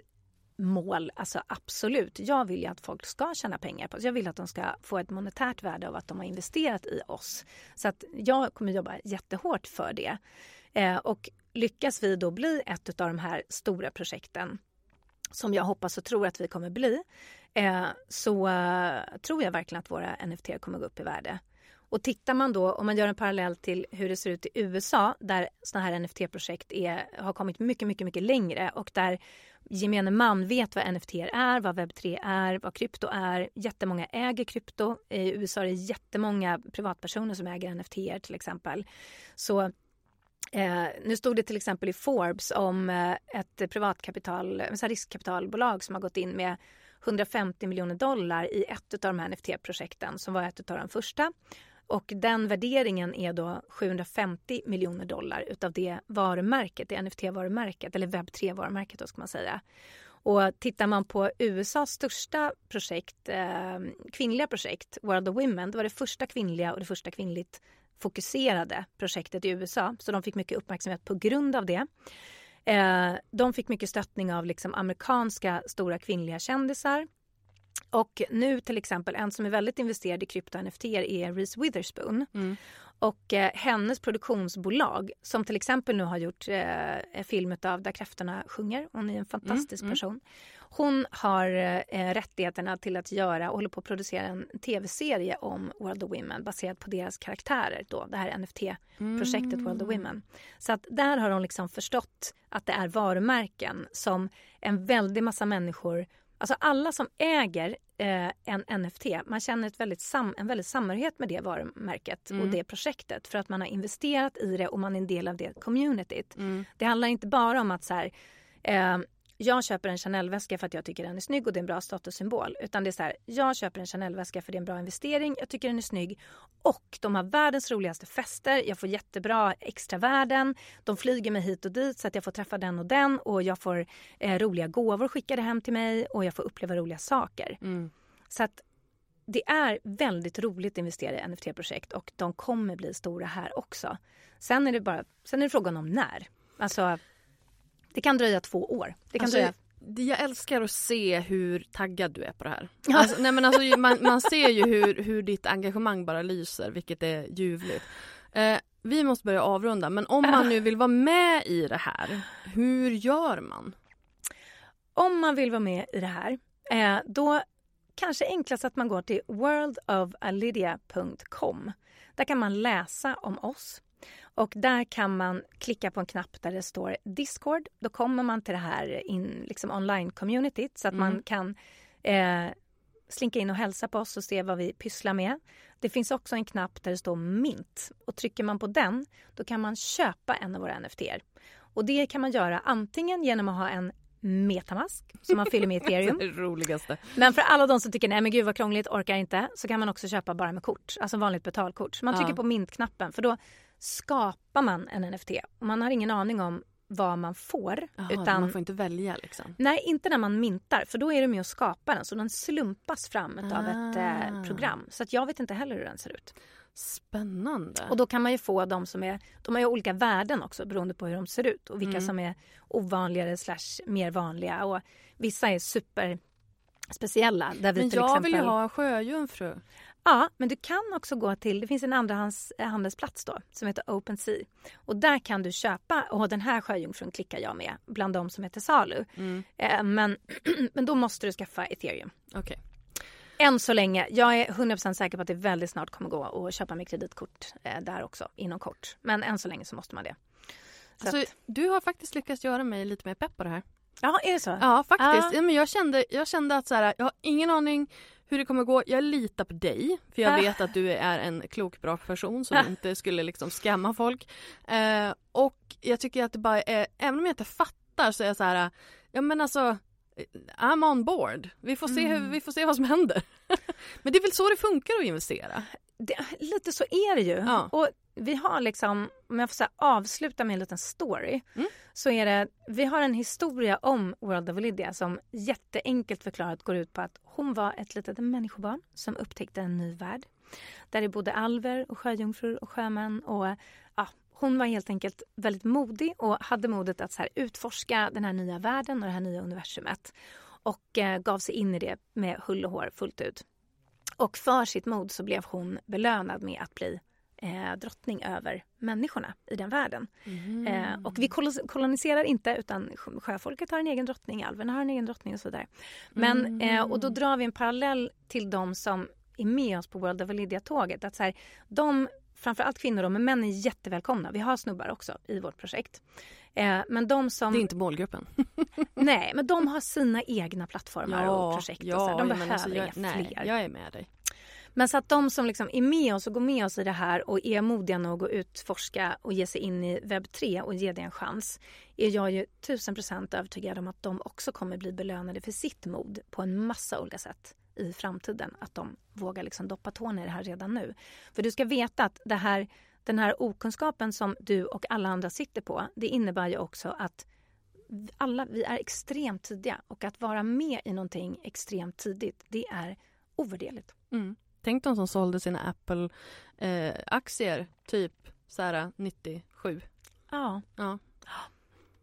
mål, alltså absolut. Jag vill ju att folk ska tjäna pengar på oss. Jag vill att de ska få ett monetärt värde av att de har investerat i oss. Så att jag kommer jobba jättehårt för det. Eh, och lyckas vi då bli ett av de här stora projekten som jag hoppas och tror att vi kommer bli eh, så eh, tror jag verkligen att våra NFT kommer gå upp i värde. Och tittar man då, om man gör en parallell till hur det ser ut i USA där sådana här NFT-projekt har kommit mycket, mycket, mycket längre och där gemene man vet vad NFT är, vad webb3 är, vad krypto är. Jättemånga äger krypto. I USA är det jättemånga privatpersoner som äger NFT till exempel. Så Eh, nu stod det till exempel i Forbes om eh, ett privatkapital, riskkapitalbolag som har gått in med 150 miljoner dollar i ett av de här NFT-projekten som var ett av de första. Och den värderingen är då 750 miljoner dollar utav det varumärket, det NFT-varumärket, eller webb3-varumärket då ska man säga. Och tittar man på USAs största projekt, eh, kvinnliga projekt, World of Women, det var det första kvinnliga och det första kvinnligt fokuserade projektet i USA. Så de fick mycket uppmärksamhet på grund av det. Eh, de fick mycket stöttning av liksom amerikanska stora kvinnliga kändisar. Och nu till exempel en som är väldigt investerad i krypto-NFT är Reese Witherspoon. Mm. Och eh, hennes produktionsbolag som till exempel nu har gjort eh, film av Där kräftorna sjunger. Hon är en fantastisk mm, mm. person. Hon har eh, rättigheterna till att göra och håller på att producera en tv-serie om World of Women baserat på deras karaktärer. Då, det här NFT-projektet mm. World of Women. Så att där har hon liksom förstått att det är varumärken som en väldig massa människor Alltså alla som äger eh, en NFT, man känner ett väldigt sam, en väldigt samhörighet med det varumärket mm. och det projektet för att man har investerat i det och man är en del av det communityt. Mm. Det handlar inte bara om att så här, eh, jag köper en Chanel-väska för att jag tycker den är snygg och det är en bra statussymbol. Utan det är så här, jag köper en Chanel-väska för det är en bra investering, jag tycker den är snygg och de har världens roligaste fester, jag får jättebra extravärden, de flyger mig hit och dit så att jag får träffa den och den och jag får eh, roliga gåvor skickade hem till mig och jag får uppleva roliga saker. Mm. Så att det är väldigt roligt att investera i NFT-projekt och de kommer bli stora här också. Sen är det bara sen är det frågan om när. Alltså, det kan dröja två år. Det kan Alltså, dröja... Jag älskar att se hur taggad du är på det här. Alltså, nej men alltså, man, man ser ju hur, hur ditt engagemang bara lyser, vilket är ljuvligt. Eh, vi måste börja avrunda, men om man nu vill vara med i det här, hur gör man? Om man vill vara med i det här, eh, då kanske enklast att man går till worldofalidia.com. Där kan man läsa om oss. Och där kan man klicka på en knapp där det står Discord. Då kommer man till det här in, liksom online-communityt så att Mm. man kan eh, slinka in och hälsa på oss och se vad vi pysslar med. Det finns också en knapp där det står Mint. Och trycker man på den, då kan man köpa en av våra NFT-er. Och det kan man göra antingen genom att ha en metamask som man fyller med ethereum. Det roligaste. Men för alla de som tycker nej men gud vad krångligt, orkar inte, så kan man också köpa bara med kort, alltså vanligt betalkort. Så man Ja. trycker på mint-knappen för då skapar man en NFT och man har ingen aning om vad man får. Jaha, utan, Man får inte välja liksom. Nej, inte när man mintar för då är det med att skapa den så den slumpas fram av ett eh, Ah. program. Så att jag vet inte heller hur den ser ut. Spännande. Och då kan man ju få de som är, de har ju olika värden också beroende på hur de ser ut och vilka Mm. som är ovanligare slash mer vanliga och vissa är super speciella där vi men jag exempel... vill ju ha en sjöjungfru. Ja, men du kan också gå till, det finns en andrahands eh, handelsplats då som heter OpenSea och där kan du köpa, och den här sjöjungfrun klickar jag med bland de som är till salu. Mm. Eh, men, men då måste du skaffa ethereum. Okej. Än så länge, jag är 100% säker på att det väldigt snart kommer gå att köpa med kreditkort eh, där också inom kort. Men än så länge så måste man det. Så Alltså, att, du har faktiskt lyckats göra mig lite mer pepp på det här. ja, är det så? Ja, faktiskt. Ja. Ja, men jag, kände, jag kände att så här, jag har ingen aning hur det kommer gå. Jag litar på dig, för jag Ah. vet att du är en klok, bra person som inte skulle liksom skamma folk. Eh, och jag tycker att det bara är, även om jag inte fattar så är jag så här, ja men alltså I'm on board. Vi får se, hur, vi får se vad som händer. men det är väl så det funkar att investera? Det, lite så är det ju. Ja. Och vi har liksom, om jag får här, avsluta med en liten story, Mm. så är det, vi har en historia om World of Lydia som jätteenkelt förklarat går ut på att hon var ett litet människobarn som upptäckte en ny värld. Där det bodde alver och sjöjungfrur och sjömän och ja, hon var helt enkelt väldigt modig och hade modet att så här utforska den här nya världen och det här nya universumet. Och eh, gav sig in i det med hull och hår fullt ut. Och för sitt mod så blev hon belönad med att bli eh, drottning över människorna i den världen. Eh, och vi kolo- koloniserar inte utan sjö- sjöfolket har en egen drottning, alverna har en egen drottning och så vidare. Men, eh, och då drar vi en parallell till de som är med oss på World of Lydia-tåget. Att så här, de, framförallt kvinnor då, men män är jättevälkomna. Vi har snubbar också i vårt projekt. Eh, men de som... Det är inte målgruppen. Nej, men de har sina egna plattformar och projekt. och så här. De men behöver alltså, jag, inga nej, fler. jag är med dig. Men så att de som liksom är med oss och går med oss i det här och är modiga nog att utforska och ge sig in i webb 3 och ge det en chans är jag ju tusen procent övertygad om att de också kommer bli belönade för sitt mod på en massa olika sätt i framtiden. Att de vågar liksom doppa tårna i det här redan nu. För du ska veta att det här, den här okunskapen som du och alla andra sitter på det innebär ju också att alla, vi är extremt tidiga och att vara med i någonting extremt tidigt det är ovärderligt. Mm. Tänk de som sålde sina Apple-aktier typ så här 97. Ja. Ja.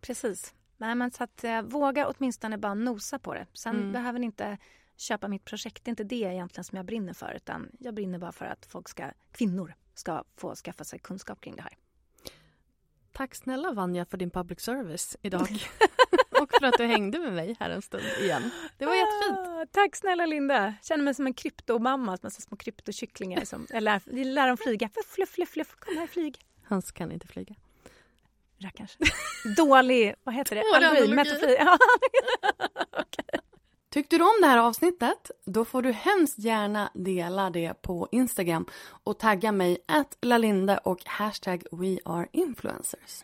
Precis. Nej, men så att, eh, våga åtminstone bara nosa på det. Sen Mm. behöver ni inte köpa mitt projekt. Det är inte det egentligen som jag brinner för. Utan jag brinner bara för att folk ska, kvinnor ska få skaffa sig kunskap kring det här. Tack snälla Vanja för din public service idag. och för att du hängde med mig här en stund igen. Det var jättefint. Tack snälla Linda. Känner mig som en kryptomamma. Som små kryptokycklingar. Som, jag lär, lär dem flyga. Fluff, fluff, fluff. Kom här, flyg. Hans kan inte flyga. Rackars. Dålig, vad heter det? Metafor. Ja. Tyckte du om det här avsnittet? Då får du hemskt gärna dela det på Instagram och tagga mig att lalinde och hashtag weareinfluencers.